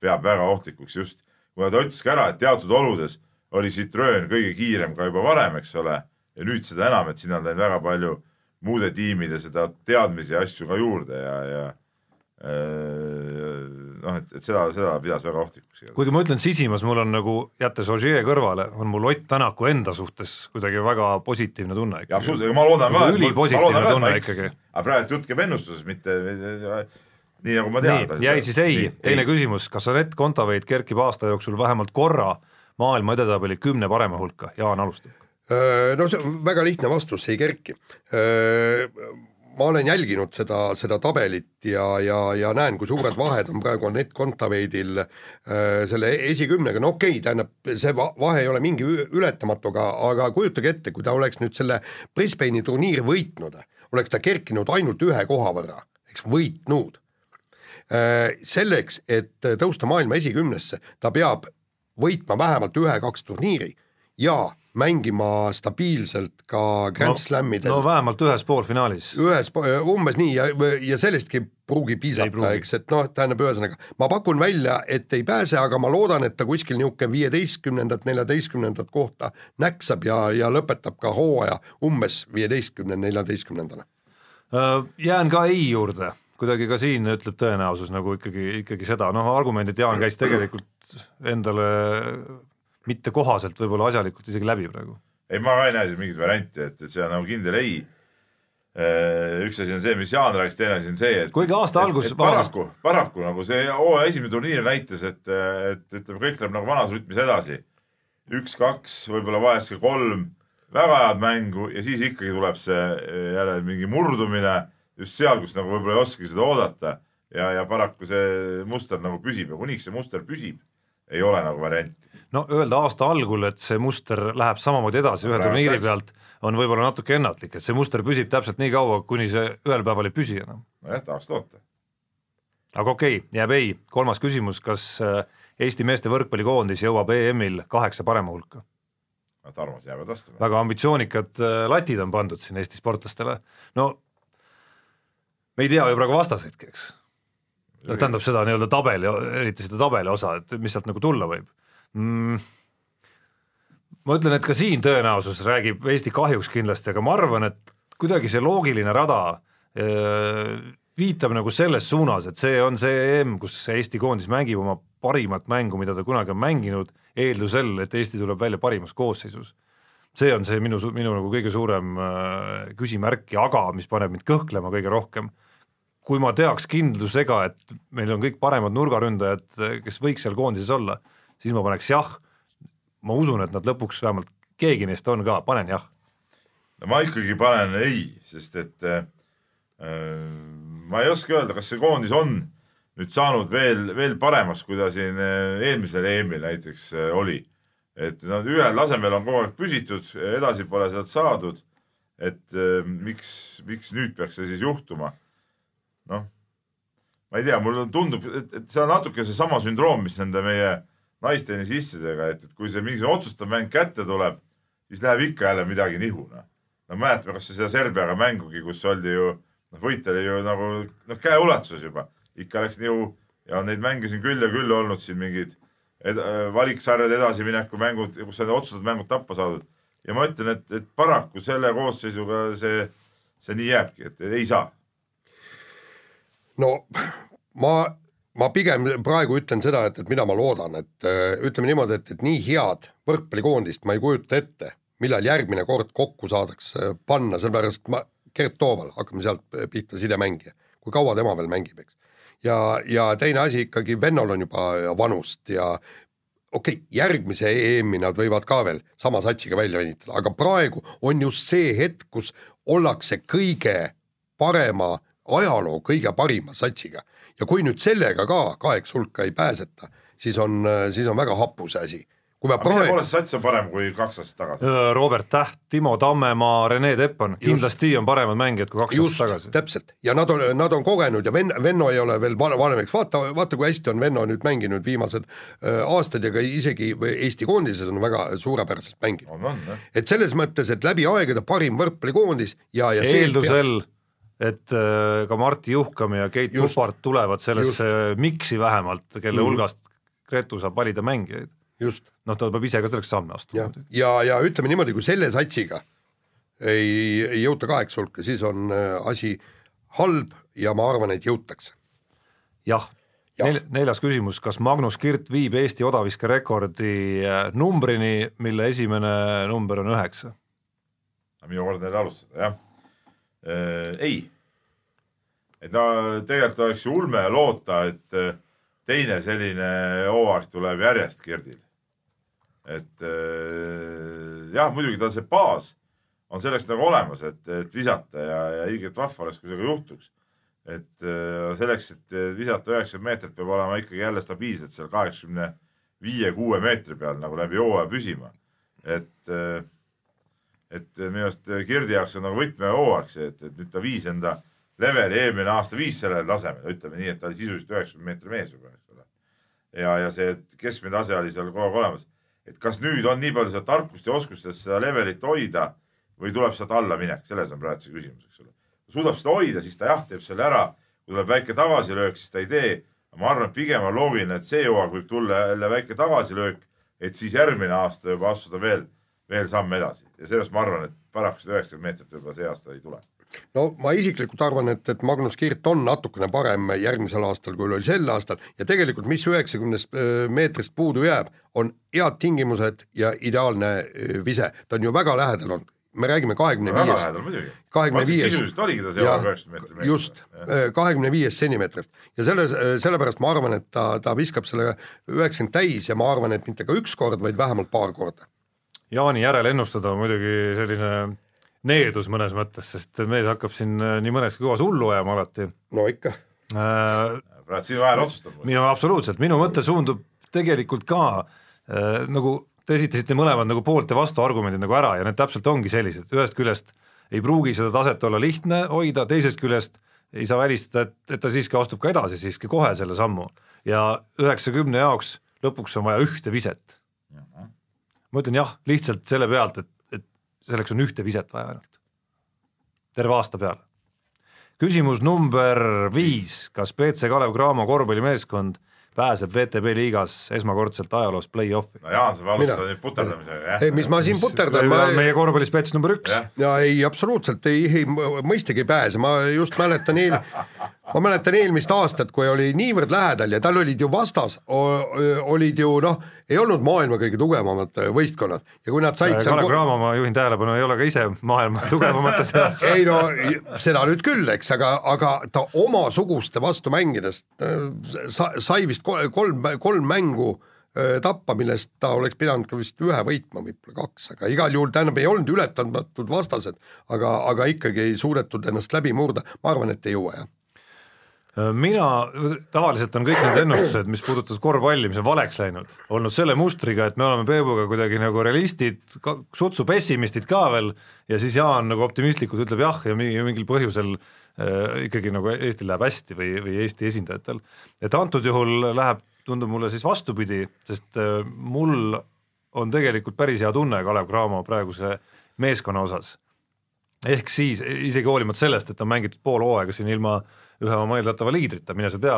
peab väga ohtlikuks just, kuna ta ütles ka ära, et teatud oludes oli Citroen kõige kiirem ka juba varem, eks ole, ja nüüd seda enam, et sinna on läinud väga palju muude tiimide seda teadmisi ja asju ka juurde ja, ja äh, noh, et, et seda, seda pidas väga ohtlikuks. kuigi ma ütlen, sisimas mul on nagu, jättes Ogier kõrvale, on mul Ott Tänaku enda suhtes kuidagi väga positiivne tunne. absoluutselt, ma loodan ka. ülipositiivne tunne ikkagi. aga praegu jutt käib ennustusest, mitte nii nagu ma tean. jäi siis ei, teine ei. küsimus, kas Anett Kontaveit kerkib aasta jooksul vähemalt korra maailma edetabeli kümne parema hulka, Jaan alustab. no see on väga lihtne vastus, ei kerki ma olen jälginud seda, seda tabelit ja, ja, ja näen, kui suured vahed on praegu Anett Kontaveidil äh, selle esikümnega, no okei okay,, tähendab, see vahe ei ole mingi ületamatu, aga, aga kujutage ette, kui ta oleks nüüd selle Brisbane'i turniiri võitnud, oleks ta kerkinud ainult ühe koha võrra, eks võitnud äh,. selleks, et tõusta maailma esikümnesse, ta peab võitma vähemalt ühe-kaks turniiri ja mängima stabiilselt ka Grand no, Slamidel. no vähemalt ühes poolfinaalis. ühes, umbes nii ja, ja sellestki pruugi piisata, eks, et noh, tähendab ühesõnaga, ma pakun välja, et ei pääse, aga ma loodan, et ta kuskil niisugune viieteistkümnendat, neljateistkümnendat kohta näksab ja, ja lõpetab ka hooaja umbes viieteistkümne, neljateistkümnendana. Jään ka ei juurde, kuidagi ka siin ütleb tõenäosus nagu ikkagi, ikkagi seda, noh, argumendid Jaan käis tegelikult endale mitte kohaselt, võib-olla asjalikult isegi läbi praegu. ei, ma ka ei näe siin mingit varianti, et, et see on nagu kindel ei. Äh, üks asi on see, mis Jaan rääkis, teine asi on see, et kuigi aasta algus paraku, paraku nagu see hooaja esimene turniir näitas, et, et ütleme, kõik läheb nagu vanas rütmis edasi. üks-kaks, võib-olla vahest ka kolm väga head mängu ja siis ikkagi tuleb see äh, jälle mingi murdumine just seal, kus nagu võib-olla ei oskagi seda oodata ja, ja paraku see muster nagu püsib ja kuniks see muster püsib, ei ole nagu varianti no öelda aasta algul, et see muster läheb samamoodi edasi ühe turniiri pealt, on võib-olla natuke ennatlik, et see muster püsib täpselt nii kaua, kuni see ühel päeval ei püsi enam. nojah, tahaks loota. aga okei okay,, jääb ei, kolmas küsimus, kas äh, Eesti meeste võrkpallikoondis jõuab EM-il kaheksa parema hulka? Tarmo, sa jäävad vastama. väga ambitsioonikad äh, latid on pandud siin Eesti sportlastele, no me ei tea ju praegu vastaseidki, eks. Noh, tähendab seda nii-öelda tabeli, eriti seda tabeli osa, et mis sealt nagu tulla võib mm,? ma ütlen, et ka siin tõenäosus räägib Eesti kahjuks kindlasti, aga ma arvan, et kuidagi see loogiline rada viitab nagu selles suunas, et see on see EM, kus Eesti koondis mängib oma parimat mängu, mida ta kunagi on mänginud, eeldusel, et Eesti tuleb välja parimas koosseisus. see on see minu, minu nagu kõige suurem küsimärk ja aga, mis paneb mind kõhklema kõige rohkem kui ma teaks kindlusega, et meil on kõik paremad nurgaründajad, kes võiks seal koondises olla, siis ma paneks jah. ma usun, et nad lõpuks vähemalt keegi neist on ka, panen jah. no ma ikkagi panen ei, sest et äh, ma ei oska öelda, kas see koondis on nüüd saanud veel, veel paremaks, kui ta siin äh, eelmisel EM-il näiteks äh, oli. et nad ühel tasemel on kogu aeg püsitud, edasi pole sealt saadud. et äh, miks, miks nüüd peaks see siis juhtuma noh, ma ei tea, mulle tundub, et, et see on natuke seesama sündroom, mis nende meie naistennisistidega, et, et kui see mingisugune otsustav mäng kätte tuleb, siis läheb ikka jälle midagi nihu, noh. no mäletame kasvõi seda Serbiaga mängugi, kus oldi ju, noh, võit oli ju nagu noh, käeulatuses juba, ikka läks nihu ja neid mänge siin küll ja küll olnud siin mingid ed valiksarjade edasimineku mängud, kus on otsustatud mängud tappa saadud. ja ma ütlen, et, et paraku selle koosseisuga see, see nii jääbki, et ei saa no ma, ma pigem praegu ütlen seda, et, et mida ma loodan, et äh, ütleme niimoodi, et, et nii head võrkpallikoondist ma ei kujuta ette, millal järgmine kord kokku saadakse panna, sellepärast ma, Gert Tooval, hakkame sealt pihta, sidemängija, kui kaua tema veel mängib, eks. ja, ja teine asi ikkagi, vennal on juba vanust ja okei okay,, järgmise EM-i nad võivad ka veel sama satsiga välja venitada, aga praegu on just see hetk, kus ollakse kõige parema ajaloo kõige parima satsiga ja kui nüüd sellega ka kaheks hulka ei pääseta, siis on, siis on väga hapu see asi. kui me praegu. mille poolest sats on parem kui kaks aastat tagasi? Äh, Robert Täht, Timo Tammemaa, Rene Teppan, kindlasti on paremad mängijad kui kaks just, aastat tagasi. täpselt ja nad on, nad on kogenud ja Ven-, Venno ei ole veel vanem, eks vaata, vaata kui hästi on Venno nüüd mänginud viimased äh, aastad ja ka isegi Eesti koondises on väga suurepäraselt mänginud. et selles mõttes, et läbi aegade parim võrkpallikoondis ja, ja eeldusel peab et äh, ka Martti Juhkam ja Keit Pupart tulevad sellesse just. miksi vähemalt, kelle mm. hulgast Gretu saab valida mängijaid. noh, ta peab ise ka selleks samme astuma. ja, ja, ja ütleme niimoodi, kui selle satsiga ei, ei jõuta kaheksa hulka, siis on äh, asi halb ja ma arvan, et jõutakse. jah ja., Nel, neljas küsimus, kas Magnus Kirt viib Eesti odaviskerekordi äh, numbrini, mille esimene number on üheksa? minu kord neile alustada, jah. Ei, et no tegelikult oleks ju ulme loota, et äh, teine selline hooaeg tuleb järjest Girdil. et äh, jah, muidugi tal see baas on selleks nagu olemas, et, et visata ja, ja õiget vahva oleks, kui see ka juhtuks. et äh, selleks, et visata üheksakümmend meetrit, peab olema ikkagi jälle stabiilselt seal kaheksakümne viie-kuue meetri peal nagu läbi hooaja püsima. et äh, et minu arust Kirdi jaoks on nagu võtmehooaeg see, et, et nüüd ta viis enda leveli eelmine aasta viis sellele tasemele, ütleme nii, et ta oli sisuliselt üheksakümne meetri mees juba, eks ole. ja, ja see keskmine tase oli seal kogu aeg olemas. et kas nüüd on nii palju seda tarkust ja oskust, et seda levelit hoida või tuleb sealt alla minek, selles on praegu see küsimus, eks ole. suudab seda hoida, siis ta jah, teeb selle ära. kui tuleb väike tagasilöök, siis ta ei tee. ma arvan, et pigem on loogiline, et see hooaeg võib tulla jälle väike tagasilöök, et siis järgmine aasta juba astuda veel veel samm edasi ja sellepärast ma arvan, et paraku seda üheksakümmend meetrit võib-olla see aasta ei tule. no ma isiklikult arvan, et, et Magnus Kirt on natukene parem järgmisel aastal, kui oli sel aastal ja tegelikult, mis üheksakümnest meetrist puudu jääb, on head tingimused ja ideaalne vise, ta on ju väga lähedal olnud me räägime kahekümne viiest. kahekümne viiest. sisuliselt oligi ta seal üheksakümmend meetrit. just, kahekümne viiest sentimeetrist ja selles, sellepärast ma arvan, et ta, ta viskab selle üheksakümmend täis ja ma arvan, et mitte ka üks kord, vaid vähemalt paar korda Jaani järel ennustada on muidugi selline needus mõnes mõttes, sest mees hakkab siin äh, nii mõneski kohas hullu ajama alati. no ikka äh,. praegu sinu hääl otsustab. minu absoluutselt, minu mõte suundub tegelikult ka äh, nagu te esitasite mõlemad nagu poolt ja vastu argumendid nagu ära ja need täpselt ongi sellised, ühest küljest ei pruugi seda taset olla lihtne hoida, teisest küljest ei saa välistada, et, et ta siiski astub ka edasi siiski kohe selle sammu ja üheksakümne jaoks lõpuks on vaja ühte viset ma ütlen jah, lihtsalt selle pealt, et, et selleks on ühte viset vaja ainult. terve aasta peale. küsimus number viis, kas BC Kalev Cramo korvpallimeeskond pääseb VTB liigas esmakordselt ajaloos play-off'i. no Jaan, sa alustad nüüd puterdamisega, jah? ei, mis ma siin puterdan, ma meie korvpallispets number üks. ja ei, absoluutselt ei, ei, mõistagi ei pääse, ma just mäletan eel, *laughs* ma mäletan eelmist aastat, kui oli niivõrd lähedal ja tal olid ju vastas, olid ju noh, ei olnud maailma kõige tugevamad võistkonnad. Ja kui nad said Kalev seal... Cramo, ma juhin tähelepanu, ei ole ka ise maailma tugevamate seas. *laughs* Ei no seda nüüd küll, eks, aga, aga ta omasuguste vastu mängides sa, sai vist kolm, kolm mängu tappa, millest ta oleks pidanud ka vist ühe võitma, võib-olla kaks, aga igal juhul tähendab, ei olnud ületamatud vastased, aga, aga ikkagi ei suudetud ennast läbi murda, ma arvan, et ei jõua, jah mina, tavaliselt on kõik need ennustused, mis puudutavad korvpalli, mis on valeks läinud, olnud selle mustriga, et me oleme Peebuga kuidagi nagu realistid, sutsu pessimistid ka veel ja siis Jaan nagu optimistlikult ütleb jah ja mingil põhjusel äh, ikkagi nagu Eestil läheb hästi või, või Eesti esindajatel. et antud juhul läheb tundub mulle siis vastupidi, sest äh, mul on tegelikult päris hea tunne Kalev Cramo praeguse meeskonna osas. ehk siis isegi hoolimata sellest, et on mängitud pool hooaega siin ilma ühe oma eeldatava liidrita, mine sa tea,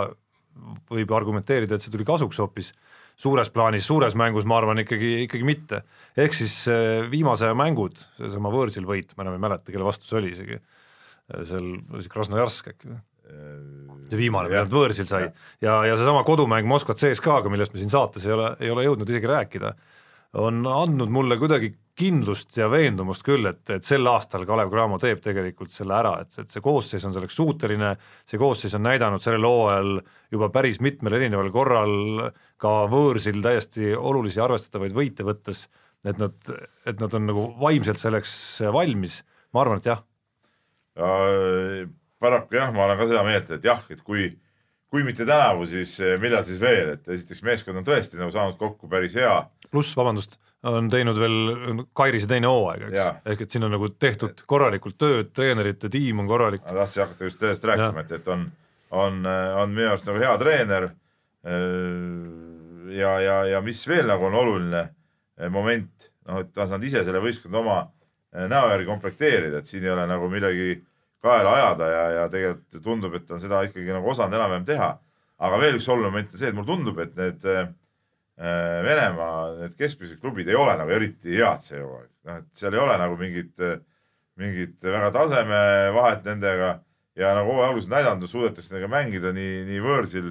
võib argumenteerida, et see tuli kasuks hoopis, suures plaanis, suures mängus ma arvan ikkagi, ikkagi mitte. ehk siis äh, viimase aja mängud, seesama võõrsil võit, ma enam ei mäleta, kelle vastu see oli isegi, äh, seal oli see Krasnojarsk äkki või? see viimane, mida nad võõrsil sai. Ja, ja seesama kodumäng Moskva CSKA-ga, millest me siin saates ei ole, ei ole jõudnud isegi rääkida, on andnud mulle kuidagi kindlust ja veendumust küll, et, et sel aastal Kalev Cramo teeb tegelikult selle ära, et, et see koosseis on selleks suuteline, see koosseis on näidanud sellel hooajal juba päris mitmel erineval korral ka võõrsil täiesti olulisi arvestatavaid võite võttes, et nad, et nad on nagu vaimselt selleks valmis, ma arvan, et jah. Paraku jah, ma olen ka seda meelt, et jah, et kui, kui mitte tänavu, siis eh, millal siis veel, et esiteks meeskond on tõesti nagu saanud kokku päris hea. pluss, vabandust, on teinud veel Kairise teine hooaeg, eks, ehk et siin on nagu tehtud korralikult tööd, treenerite tiim on korralik. ma tahtsin hakata just sellest rääkima, et, et on, on, on minu arust nagu hea treener. ja, ja, ja mis veel nagu on oluline eh, moment, noh, et ta on saanud ise selle võistkonna oma eh, näo järgi komplekteerida, et siin ei ole nagu midagi kaela ajada ja, ja tegelikult tundub, et ta on seda ikkagi nagu osanud enam-vähem teha. aga veel üks oluline moment on see, et mulle tundub, et need äh, Venemaa, need keskmised klubid ei ole nagu eriti head see hooaeg. noh, et seal ei ole nagu mingit, mingit väga tasemevahet nendega ja nagu hooaja alguses näidanud, suudetakse nendega mängida nii, nii võõrsil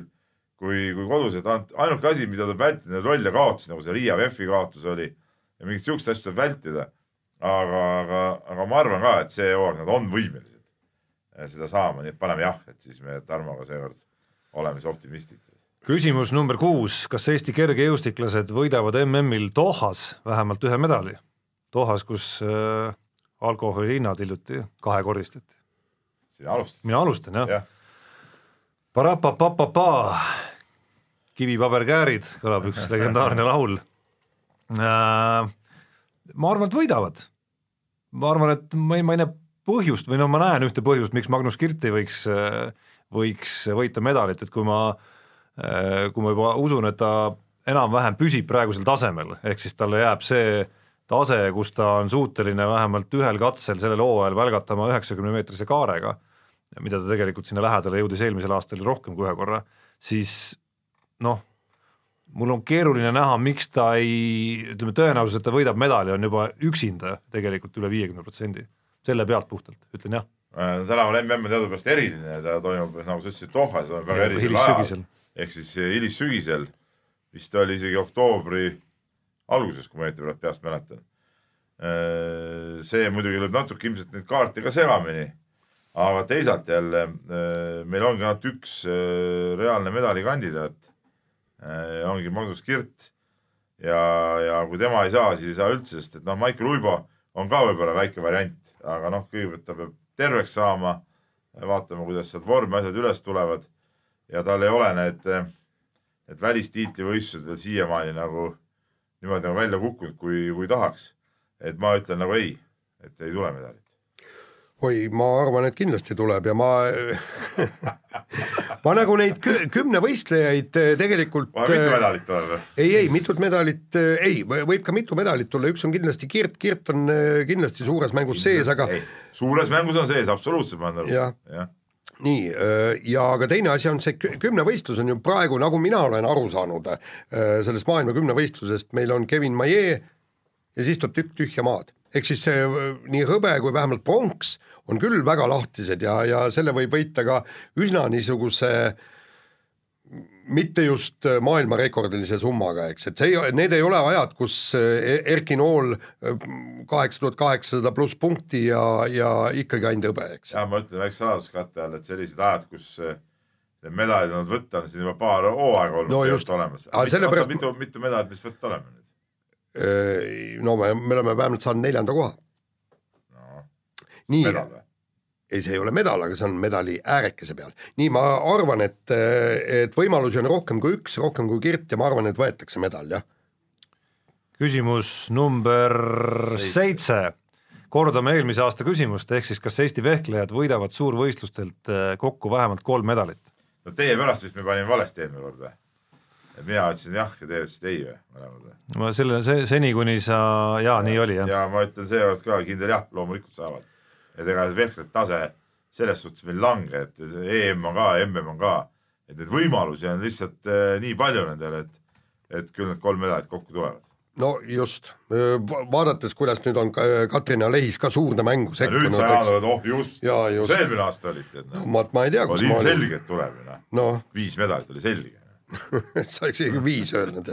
kui, kui kodus, et ainuke asi, mida tuleb vältida, need roll ja kaotus, nagu see Riia VEF-i kaotus oli ja mingeid siukseid asju tuleb vältida. aga, aga, aga ma arvan ka, et see hooaeg nad on võimelised seda saama, nii et paneme jah, et siis me Tarmoga seekord oleme siis optimistid. küsimus number kuus, kas Eesti kergejõustiklased võidavad MM-il Dohas vähemalt ühe medali? Dohas, kus äh, alkoholi hinnad hiljuti kahekordistati. sina alustad? mina alustan jah ja.. Parapapapapa, kivi-paber-käärid, kõlab üks legendaarne laul äh,. ma arvan, et võidavad. ma arvan, et ma ei, ma ei näe põhjust või no ma näen ühte põhjust, miks Magnus Kirt ei võiks, võiks võita medalit, et kui ma, kui ma juba usun, et ta enam-vähem püsib praegusel tasemel, ehk siis talle jääb see tase, kus ta on suuteline vähemalt ühel katsel sellel hooajal välgatama üheksakümne meetrise kaarega, mida ta tegelikult sinna lähedale jõudis eelmisel aastal rohkem kui ühe korra, siis noh, mul on keeruline näha, miks ta ei, ütleme tõenäosus, et ta võidab medali, on juba üksinda tegelikult üle viiekümne protsendi selle pealt puhtalt, ütlen jah. Äh, tänaval MM on teadupärast eriline, ta toimub, nagu sa ütlesid, Dohas, väga erilisel ajal. ehk siis äh, hilissügisel, vist oli isegi oktoobri alguses, kui ma õieti peast mäletan. Äh, see muidugi lööb natuke ilmselt neid kaarte ka segamini. aga teisalt jälle meil ongi ainult üks reaalne medalikandidaat. ongi Magnus Kirt ja, ja kui tema ei saa, siis ei saa üldse, sest et noh, Maicel Uibo on ka võib-olla väike variant aga noh, kõigepealt ta peab terveks saama, vaatame, kuidas sealt vormi asjad üles tulevad ja tal ei ole need, need välistiitlivõistlused veel siiamaani nagu niimoodi nagu välja kukkunud, kui, kui tahaks. et ma ütlen nagu ei, et ei tule medalit oi, ma arvan, et kindlasti tuleb ja ma *laughs* ma nagu neid kümne võistlejaid eh, tegelikult mitu eh, medalit tuleb või? ei, ei mitut medalit, eh, ei, võib ka mitu medalit tulla, üks on kindlasti Kirt, Kirt on kindlasti suures mängus sees, aga suures mängus on sees, absoluutselt, ma jah ja. nii, ja aga teine asi on see kümnevõistlus on ju praegu, nagu mina olen aru saanud sellest maailma kümnevõistlusest, meil on Kevin Maillet ja siis tuleb tükk tühja maad ehk siis see nii hõbe kui vähemalt pronks on küll väga lahtised ja, ja selle võib võita ka üsna niisuguse mitte just maailmarekordilise summaga, eks, et see ei, need ei ole ajad, kus e-, Erki Nool kaheksa tuhat kaheksasada pluss punkti ja, ja ikkagi ainult hõbe, eks. ja ma ütlen väikse saladuskatte all, et sellised ajad, kus need medalid on võtta, on siin juba paar hooaega olnud no just olemas. Sellepärast... mitu, mitu medalit me siis võtta oleme nüüd? No me, me oleme vähemalt saanud neljanda koha no,. nii, ei, see ei ole medal, aga see on medali äärekese peal. nii, ma arvan, et, et võimalusi on rohkem kui üks, rohkem kui Kirt ja ma arvan, et võetakse medal, jah. küsimus number seitse, kordame eelmise aasta küsimust, ehk siis kas Eesti vehklejad võidavad suurvõistlustelt kokku vähemalt kolm medalit? no teie pärast vist me panime valesti eelmine kord või? Et mina ütlesin jah ja teie ütlesite ei või, mõlemad või? ma selle, see seni, kuni sa, jaa, nii oli jah. ja ma ütlen seekord ka kindel jah, loomulikult saavad. et ega vehklite tase selles suhtes meil lange, et EM on ka, MM on ka, et neid võimalusi on lihtsalt äh, nii palju nendel, et, et küll need kolm medalit kokku tulevad no just, vaadates, kuidas nüüd on Katrina Lehis ka suurde mängu sekkunud. nüüd sa jaanuar, oh just, just., eelmine aasta olid tead noh. no ma, ma ei tea, kus ma olin. ilmselgelt tuleb ju noh no. no., viis medalit oli selge *laughs* sa oleks isegi viis öelnud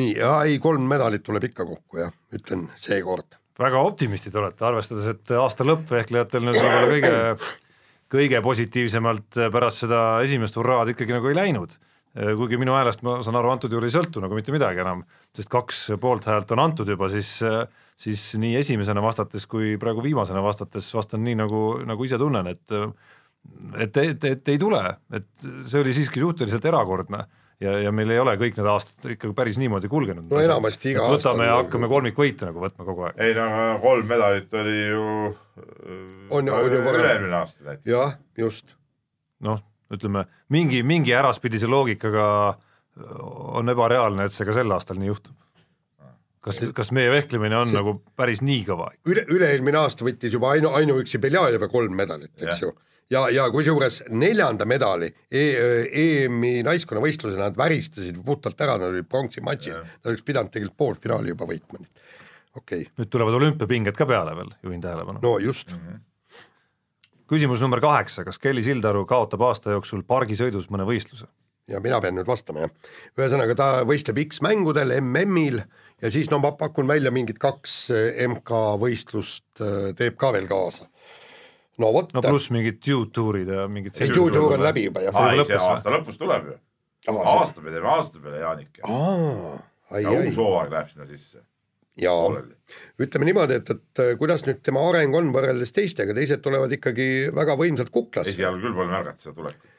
nii, ei kolm medalit tuleb ikka kokku jah, ütlen seekord. väga optimistid olete, arvestades, et aasta lõpp vehklejatel nüüd võib-olla kõige, *laughs* kõige positiivsemalt pärast seda esimest hurraad ikkagi nagu ei läinud. kuigi minu häälest, ma saan aru, antud juhul ei sõltu nagu mitte midagi enam, sest kaks poolthäält on antud juba, siis siis nii esimesena vastates kui praegu viimasena vastates vastan nii, nagu, nagu ise tunnen, et et, et, et ei tule, et see oli siiski suhteliselt erakordne ja, ja meil ei ole kõik need aastad ikkagi päris niimoodi kulgenud. no enamasti iga aasta. võtame ja hakkame kolmikvõite nagu võtma kogu aeg. ei no kolm medalit oli ju on, on ju üle-eelmine aasta näiteks. jah, just. noh, ütleme mingi, mingi äraspidise loogikaga on ebareaalne, et see ka sel aastal nii juhtub kas, kas meie vehklemine on Sest nagu päris nii kõva? üle, üle-eelmine aasta võttis juba ainu, ainuüksi Beljajeva kolm medalit, eks ja. ju ja, ja kusjuures neljanda medali e EM-i naiskonnavõistlusena nad väristasid puhtalt ära, nad olid pronksi matšil, nad oleks pidanud tegelikult poolfinaali juba võitma. okei okay.. nüüd tulevad olümpiapinged ka peale veel, juhin tähelepanu. no just mm. -hmm. küsimus number kaheksa, kas Kelly Sildaru kaotab aasta jooksul pargisõidus mõne võistluse? ja mina pean nüüd vastama, jah. ühesõnaga, ta võistleb X-mängudel, MM-il ja siis no ma pakun välja mingid kaks MK-võistlust äh, teeb ka veel kaasa no vot. no pluss mingid Q-tuurid ja mingid. ei, Q-tuur on läbi juba jah. ei, see aasta lõpus tuleb ju. aasta me teeme aasta peale, Jaanik. ja uus hooaeg läheb sinna sisse. jaa, ütleme niimoodi, et, et kuidas nüüd tema areng on võrreldes teistega, teised tulevad ikkagi väga võimsalt kuklasse. esialgu küll pole märgata seda tulekut.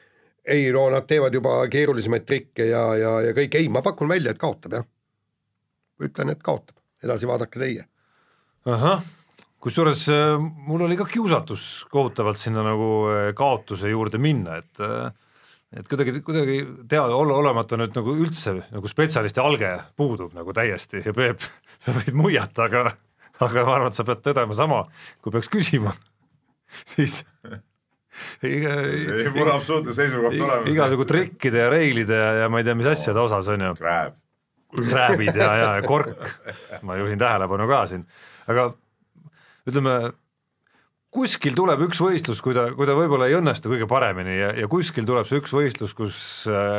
ei no nad teevad juba keerulisemaid trikke ja, ja, ja kõik, ei, ma pakun välja, et kaotab jah. ütlen, et kaotab, edasi vaadake teie. ahah kusjuures äh, mul oli ka kiusatus kohutavalt sinna nagu äh, kaotuse juurde minna, et äh, et kuidagi, kuidagi teada, olla olemata nüüd nagu üldse nagu spetsialisti alge puudub nagu täiesti ja Peep, *laughs* sa võid muiata, aga aga ma arvan, et sa pead tõdema sama, kui peaks küsima, *laughs* siis *laughs* iga, ei, mul absoluutne seisukoht olemas. igasugu trikkide ja reeglide ja, ja ma ei tea, mis asjade osas on ju. Crab. Crabid ja, ja kork, ma juhin tähelepanu ka siin, aga ütleme, kuskil tuleb üks võistlus, kui ta, kui ta võib-olla ei õnnestu kõige paremini ja, ja kuskil tuleb see üks võistlus, kus,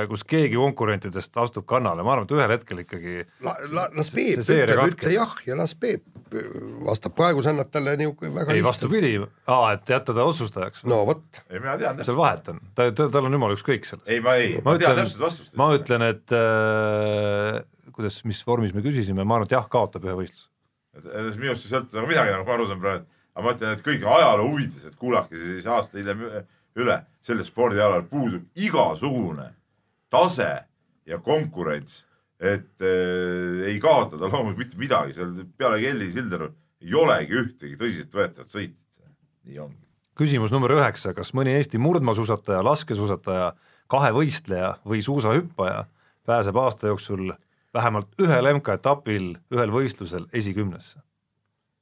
kus keegi konkurentidest astub kannale, ma arvan, et ühel hetkel ikkagi la, la, las Peep ütleb, ütle jah ja las Peep vastab, praegu sa annad talle niisugune väga ei vastupidi, aa, et jätta ta otsustajaks. no vot. ei, mina tean. seal vahet on, ta, ta, tal on jumala ükskõik sellest. ei, ma ei, ma tean täpselt vastust. ma ütlen, et äh, kuidas, mis vormis me küsisime, ma arvan, et jah, kaotab ühe võistluse et minust ei sõltu nagu midagi, nagu ma aru saan praegu, aga ma ütlen, et kõige ajaloo huvides, et kuulake siis aasta hiljem üle, sellel spordialal puudub igasugune tase ja konkurents, et äh, ei kaotada loomulikult mitte midagi, seal peale Kelly Sildaru ei olegi ühtegi tõsiseltvõetavat sõitjat, nii ongi. küsimus number üheksa, kas mõni Eesti murdmaasuusataja, laskesuusataja, kahevõistleja või suusahüppaja pääseb aasta jooksul vähemalt ühel MK-etapil, ühel võistlusel esikümnesse.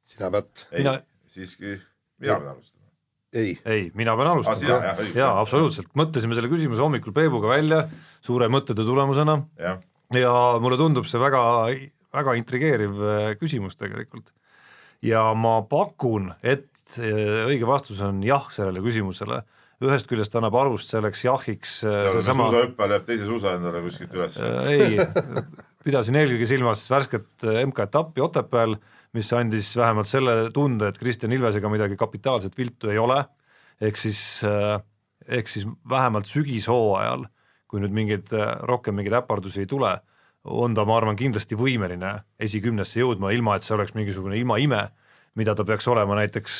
sina pead. ei mina..., siiski mina pean alustama. ei, ei, mina pean alustama ah,. jaa, jaa, absoluutselt, mõtlesime selle küsimuse hommikul Peebuga välja suure mõttetöö tulemusena ja. ja mulle tundub see väga, väga intrigeeriv äh, küsimus tegelikult. ja ma pakun, et õige vastus on jah sellele küsimusele ühest küljest annab alust selleks jahiks seesama suusahüppel jääb teise suusa endale kuskilt üles. ei, pidasin eelkõige silmas värsket MK-etappi Otepääl, mis andis vähemalt selle tunde, et Kristjan Ilvesega midagi kapitaalset viltu ei ole, ehk siis, ehk siis vähemalt sügishooajal, kui nüüd mingeid, rohkem mingeid äpardusi ei tule, on ta, ma arvan, kindlasti võimeline esikümnesse jõudma, ilma et see oleks mingisugune imaime, mida ta peaks olema näiteks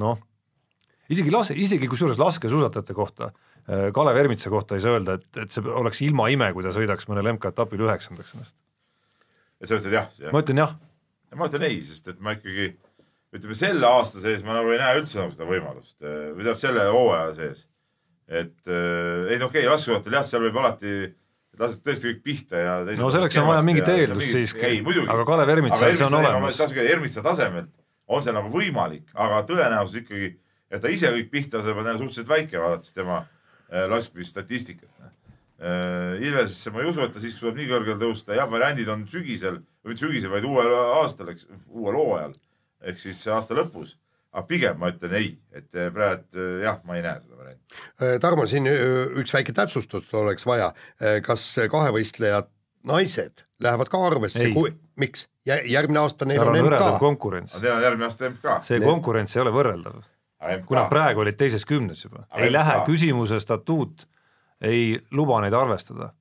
noh, isegi lase, isegi kusjuures laskesuusatajate kohta, äh, Kalev Ermitsa kohta ei saa öelda, et, et see oleks ilmaime, kui ta sõidaks mõnel MK-etapil üheksandaks ennast. sa ütled jah, ma ütlen jah. ma ütlen ei, sest et ma ikkagi ütleme selle aasta sees ma nagu ei näe üldse nagu seda võimalust äh, või tähendab selle hooaja sees. et äh, ei no okei okay,, laskesuusatajal jah, seal võib alati lased tõesti kõik pihta ja no selleks on vaja mingit eeldust siiski, aga Kalev Ermitsa see on olemas. Ermitsa tasemelt on see nagu võimalik, aga tõenäosus ikkagi et ta ise kõik pihta saab, on jälle suhteliselt väike, vaadates tema äh, laskmisstatistikat. Äh, Ilvesesse ma ei usu, et ta siiski suudab nii kõrgele tõusta, jah, variandid on sügisel, või mitte sügisel, vaid uuel aastal, eks, uuel hooajal ehk siis aasta lõpus aga pigem ma ütlen ei, et äh, praegu jah, ma ei näe seda varianti. Tarmo, siin üks väike täpsustus oleks vaja, kas kahevõistlejad naised lähevad ka arvesse, miks? järgmine aasta neil on MK. konkurents. Neil on järgmine aasta MK. see konkurents ei ole võrreldav kui nad praegu olid teises kümnes juba, ei MK. lähe, küsimuse statuut ei luba neid arvestada.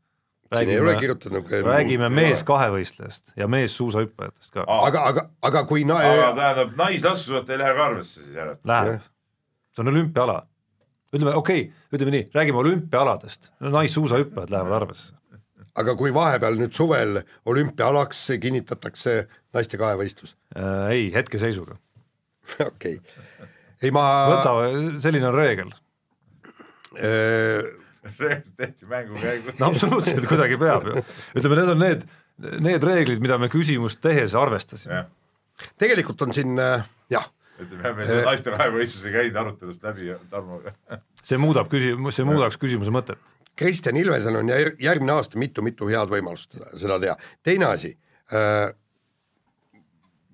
siin ei ole kirjutatud nagu räägime mees kahevõistlejast ja mees suusahüppajatest ka. aga, aga, aga kui na-. aga tähendab, naislaskesuusatajad ei lähe ka arvesse siis järelikult? Läheb, see on olümpiaala. ütleme okei okay,, ütleme nii, räägime olümpiaaladest, naissuusahüppajad lähevad arvesse. aga kui vahepeal nüüd suvel olümpiaalaks kinnitatakse naiste kahevõistlus äh,? ei, hetkeseisuga *laughs* okei okay ei ma. võta, selline on reegel äh.... reeglid tehti mängu käigus. no absoluutselt, kuidagi peab ju. ütleme, need on need, need reeglid, mida me küsimust tehes arvestasime. tegelikult on siin äh, jah. ütleme, me seda naiste kahevõistlus ei käinud arutelust läbi Tarmoga *laughs* see muudab küsimus, see muudaks küsimuse mõtet. Kristjan Ilvesel on järgmine aasta mitu-mitu head võimalust seda, seda teha. teine asi äh,,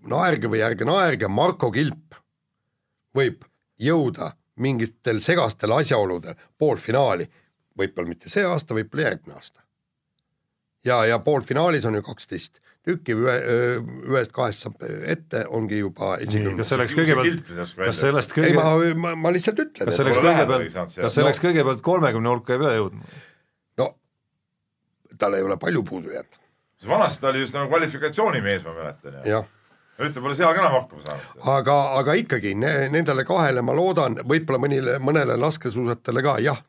naerge või ärge naerge, Marko Kilp võib jõuda mingitel segastel asjaoludel poolfinaali, võib-olla mitte see aasta, võib-olla järgmine aasta. ja, ja poolfinaalis on ju kaksteist tükki, ühe, ühest-kahest saab ette, ongi juba esikümnes. kas selleks kõigepealt, kas sellest kõige... ei, ma, ma, ma lihtsalt ütlen. kas selleks kõigepealt, kas selleks no. kõigepealt kolmekümne hulka ei pea jõudma? no tal ei ole palju puudu jäänud. vanasti ta oli just nagu kvalifikatsioonimees, ma mäletan. jah ta pole seal ka enam hakkama saanud. aga, aga ikkagi ne, nendele kahele ma loodan, võib-olla mõnile, mõnele laskesuusatajale ka jah,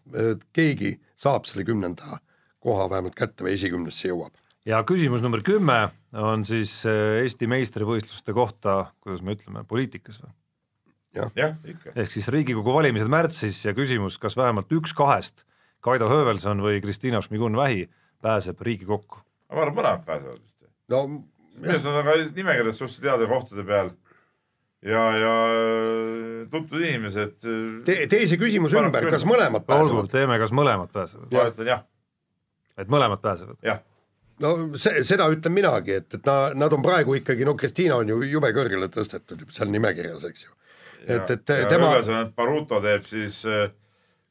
keegi saab selle kümnenda koha vähemalt kätte või esikümnesse jõuab. ja küsimus number kümme on siis eh, Eesti meistrivõistluste kohta, kuidas me ütleme, poliitikas või? jah ja,, ikka. ehk siis Riigikogu valimised märtsis ja küsimus, kas vähemalt üks kahest, Kaido Höövelson või Kristiina Šmigun-Vähi pääseb Riigikokku? ma arvan, mõlemad pääsevad vist. no minu arust on aga nimekirjas suhteliselt heade kohtade peal ja, ja tuntud inimesed Te,. tee see küsimus ümber, kas mõlemad pääsevad? teeme, kas mõlemad pääsevad? ma ütlen jah. et mõlemad pääsevad? jah no see, seda ütlen minagi, et, et na, nad on praegu ikkagi, no Kristiina on ju jube kõrgele tõstetud seal nimekirjas, eks ju. et, et ja tema. ühesõnaga, et Baruto teeb siis äh,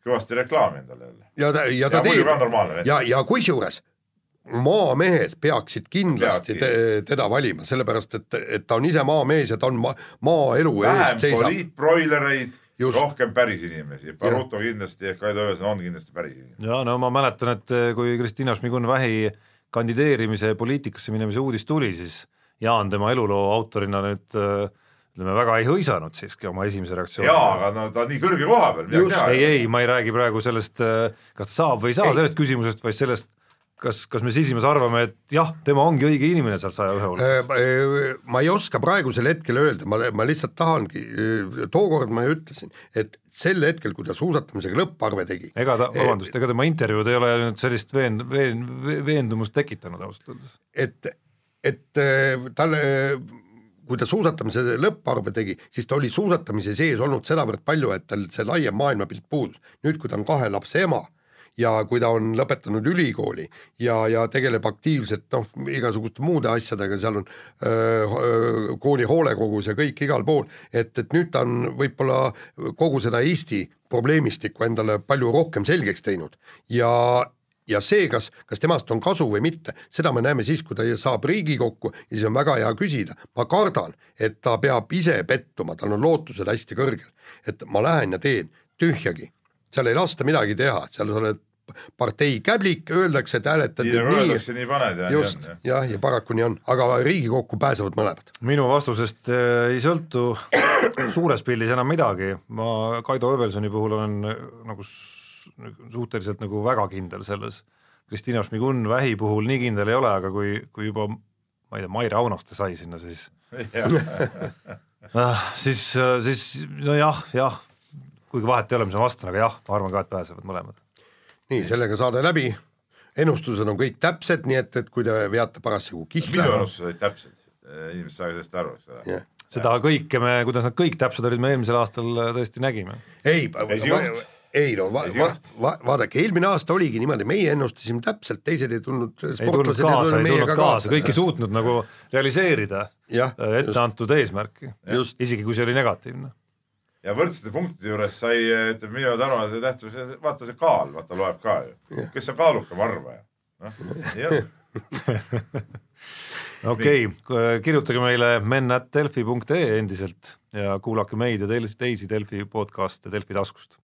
kõvasti reklaami endale jälle. ja ta, ja ta ja, teeb. ja, ja kusjuures maamehed peaksid kindlasti te, teda valima, sellepärast et, et ta on ise maamees ja ta on ma, maaelu eest seisab. vähem poliitbroilereid, rohkem päris inimesi, Baruto kindlasti ehk Kaido Ööson on kindlasti päris inimene. ja no ma mäletan, et eh, kui Kristina Šmigun-Vähi kandideerimise poliitikasse minemise uudis tuli, siis Jaan tema eluloo autorina nüüd eh, ütleme väga ei hõisanud siiski oma esimese reaktsiooni. jaa, aga no ta nii kõrge koha peal. ei, ei, ma ei räägi praegu sellest, eh, kas ta saab või ei saa ei. sellest küsimusest, vaid sellest kas, kas me sisimas arvame, et jah, tema ongi õige inimene seal saja ühe hulgas? Äh, äh, ma ei oska praegusel hetkel öelda, ma, ma lihtsalt tahangi, äh, tookord ma ju ütlesin, et sel hetkel, kui ta suusatamisega lõpparve tegi. ega ta, vabandust, ega tema intervjuud ei ole nüüd sellist veen-, veen-, veendumust tekitanud ausalt öeldes. et, et talle kui ta suusatamise lõpparve tegi, siis ta oli suusatamise sees olnud sedavõrd palju, et tal see laiem maailmapilt puudus. nüüd, kui ta on kahe lapse ema ja kui ta on lõpetanud ülikooli ja, ja tegeleb aktiivselt noh, igasuguste muude asjadega, seal on öö, kooli hoolekogus ja kõik igal pool, et, et nüüd ta on võib-olla kogu seda Eesti probleemistikku endale palju rohkem selgeks teinud. Ja, ja see, kas, kas temast on kasu või mitte, seda me näeme siis, kui ta saab Riigikokku ja siis on väga hea küsida. ma kardan, et ta peab ise pettuma, tal on lootused hästi kõrgel, et ma lähen ja teen tühjagi, seal ei lasta midagi teha, seal sa oled partei käblik, öeldakse, et hääletad nii. öeldakse, nii paned ja just, jah, ja paraku nii on, aga Riigikokku pääsevad mõlemad. minu vastusest äh, ei sõltu suures pildis enam midagi, ma Kaido Öövelsoni puhul olen äh, nagu suhteliselt nagu väga kindel selles. Kristina Šmigun vähi puhul nii kindel ei ole, aga kui, kui juba ma ei tea, Maire Aunaste sai sinna, siis *laughs* *laughs* ah, siis, siis nojah, jah, kuigi vahet ei ole, mis ma vastan, aga jah, ma arvan ka, et pääsevad mõlemad. nii, sellega saade läbi, ennustused on kõik täpsed, nii et, et kui te veate parasjagu kihla minu ennustused olid täpsed, inimesed saavad sellest aru, eks ole yeah. seda kõike me, kuidas nad kõik täpsed olid, me eelmisel aastal tõesti nägime. ei, ei no va, va, va, vaadake, eelmine aasta oligi niimoodi, meie ennustasime täpselt, teised ei tulnud. ei tulnud kaasa, ei tulnud kaasa, kõik ei suutnud nagu realiseerida ette antud eesmärki, isegi kui see oli negatiivne. Ja võrdsete punktide juures sai, ütleme minu arvates tähtsus, vaata see kaal, vaata loeb ka ju, kes on kaalukam arvaja, noh, nii on. *laughs* Okei kirjutage meile men.delfi.ee endiselt ja kuulake meid ja teisi Delfi podcast'e Delfi taskust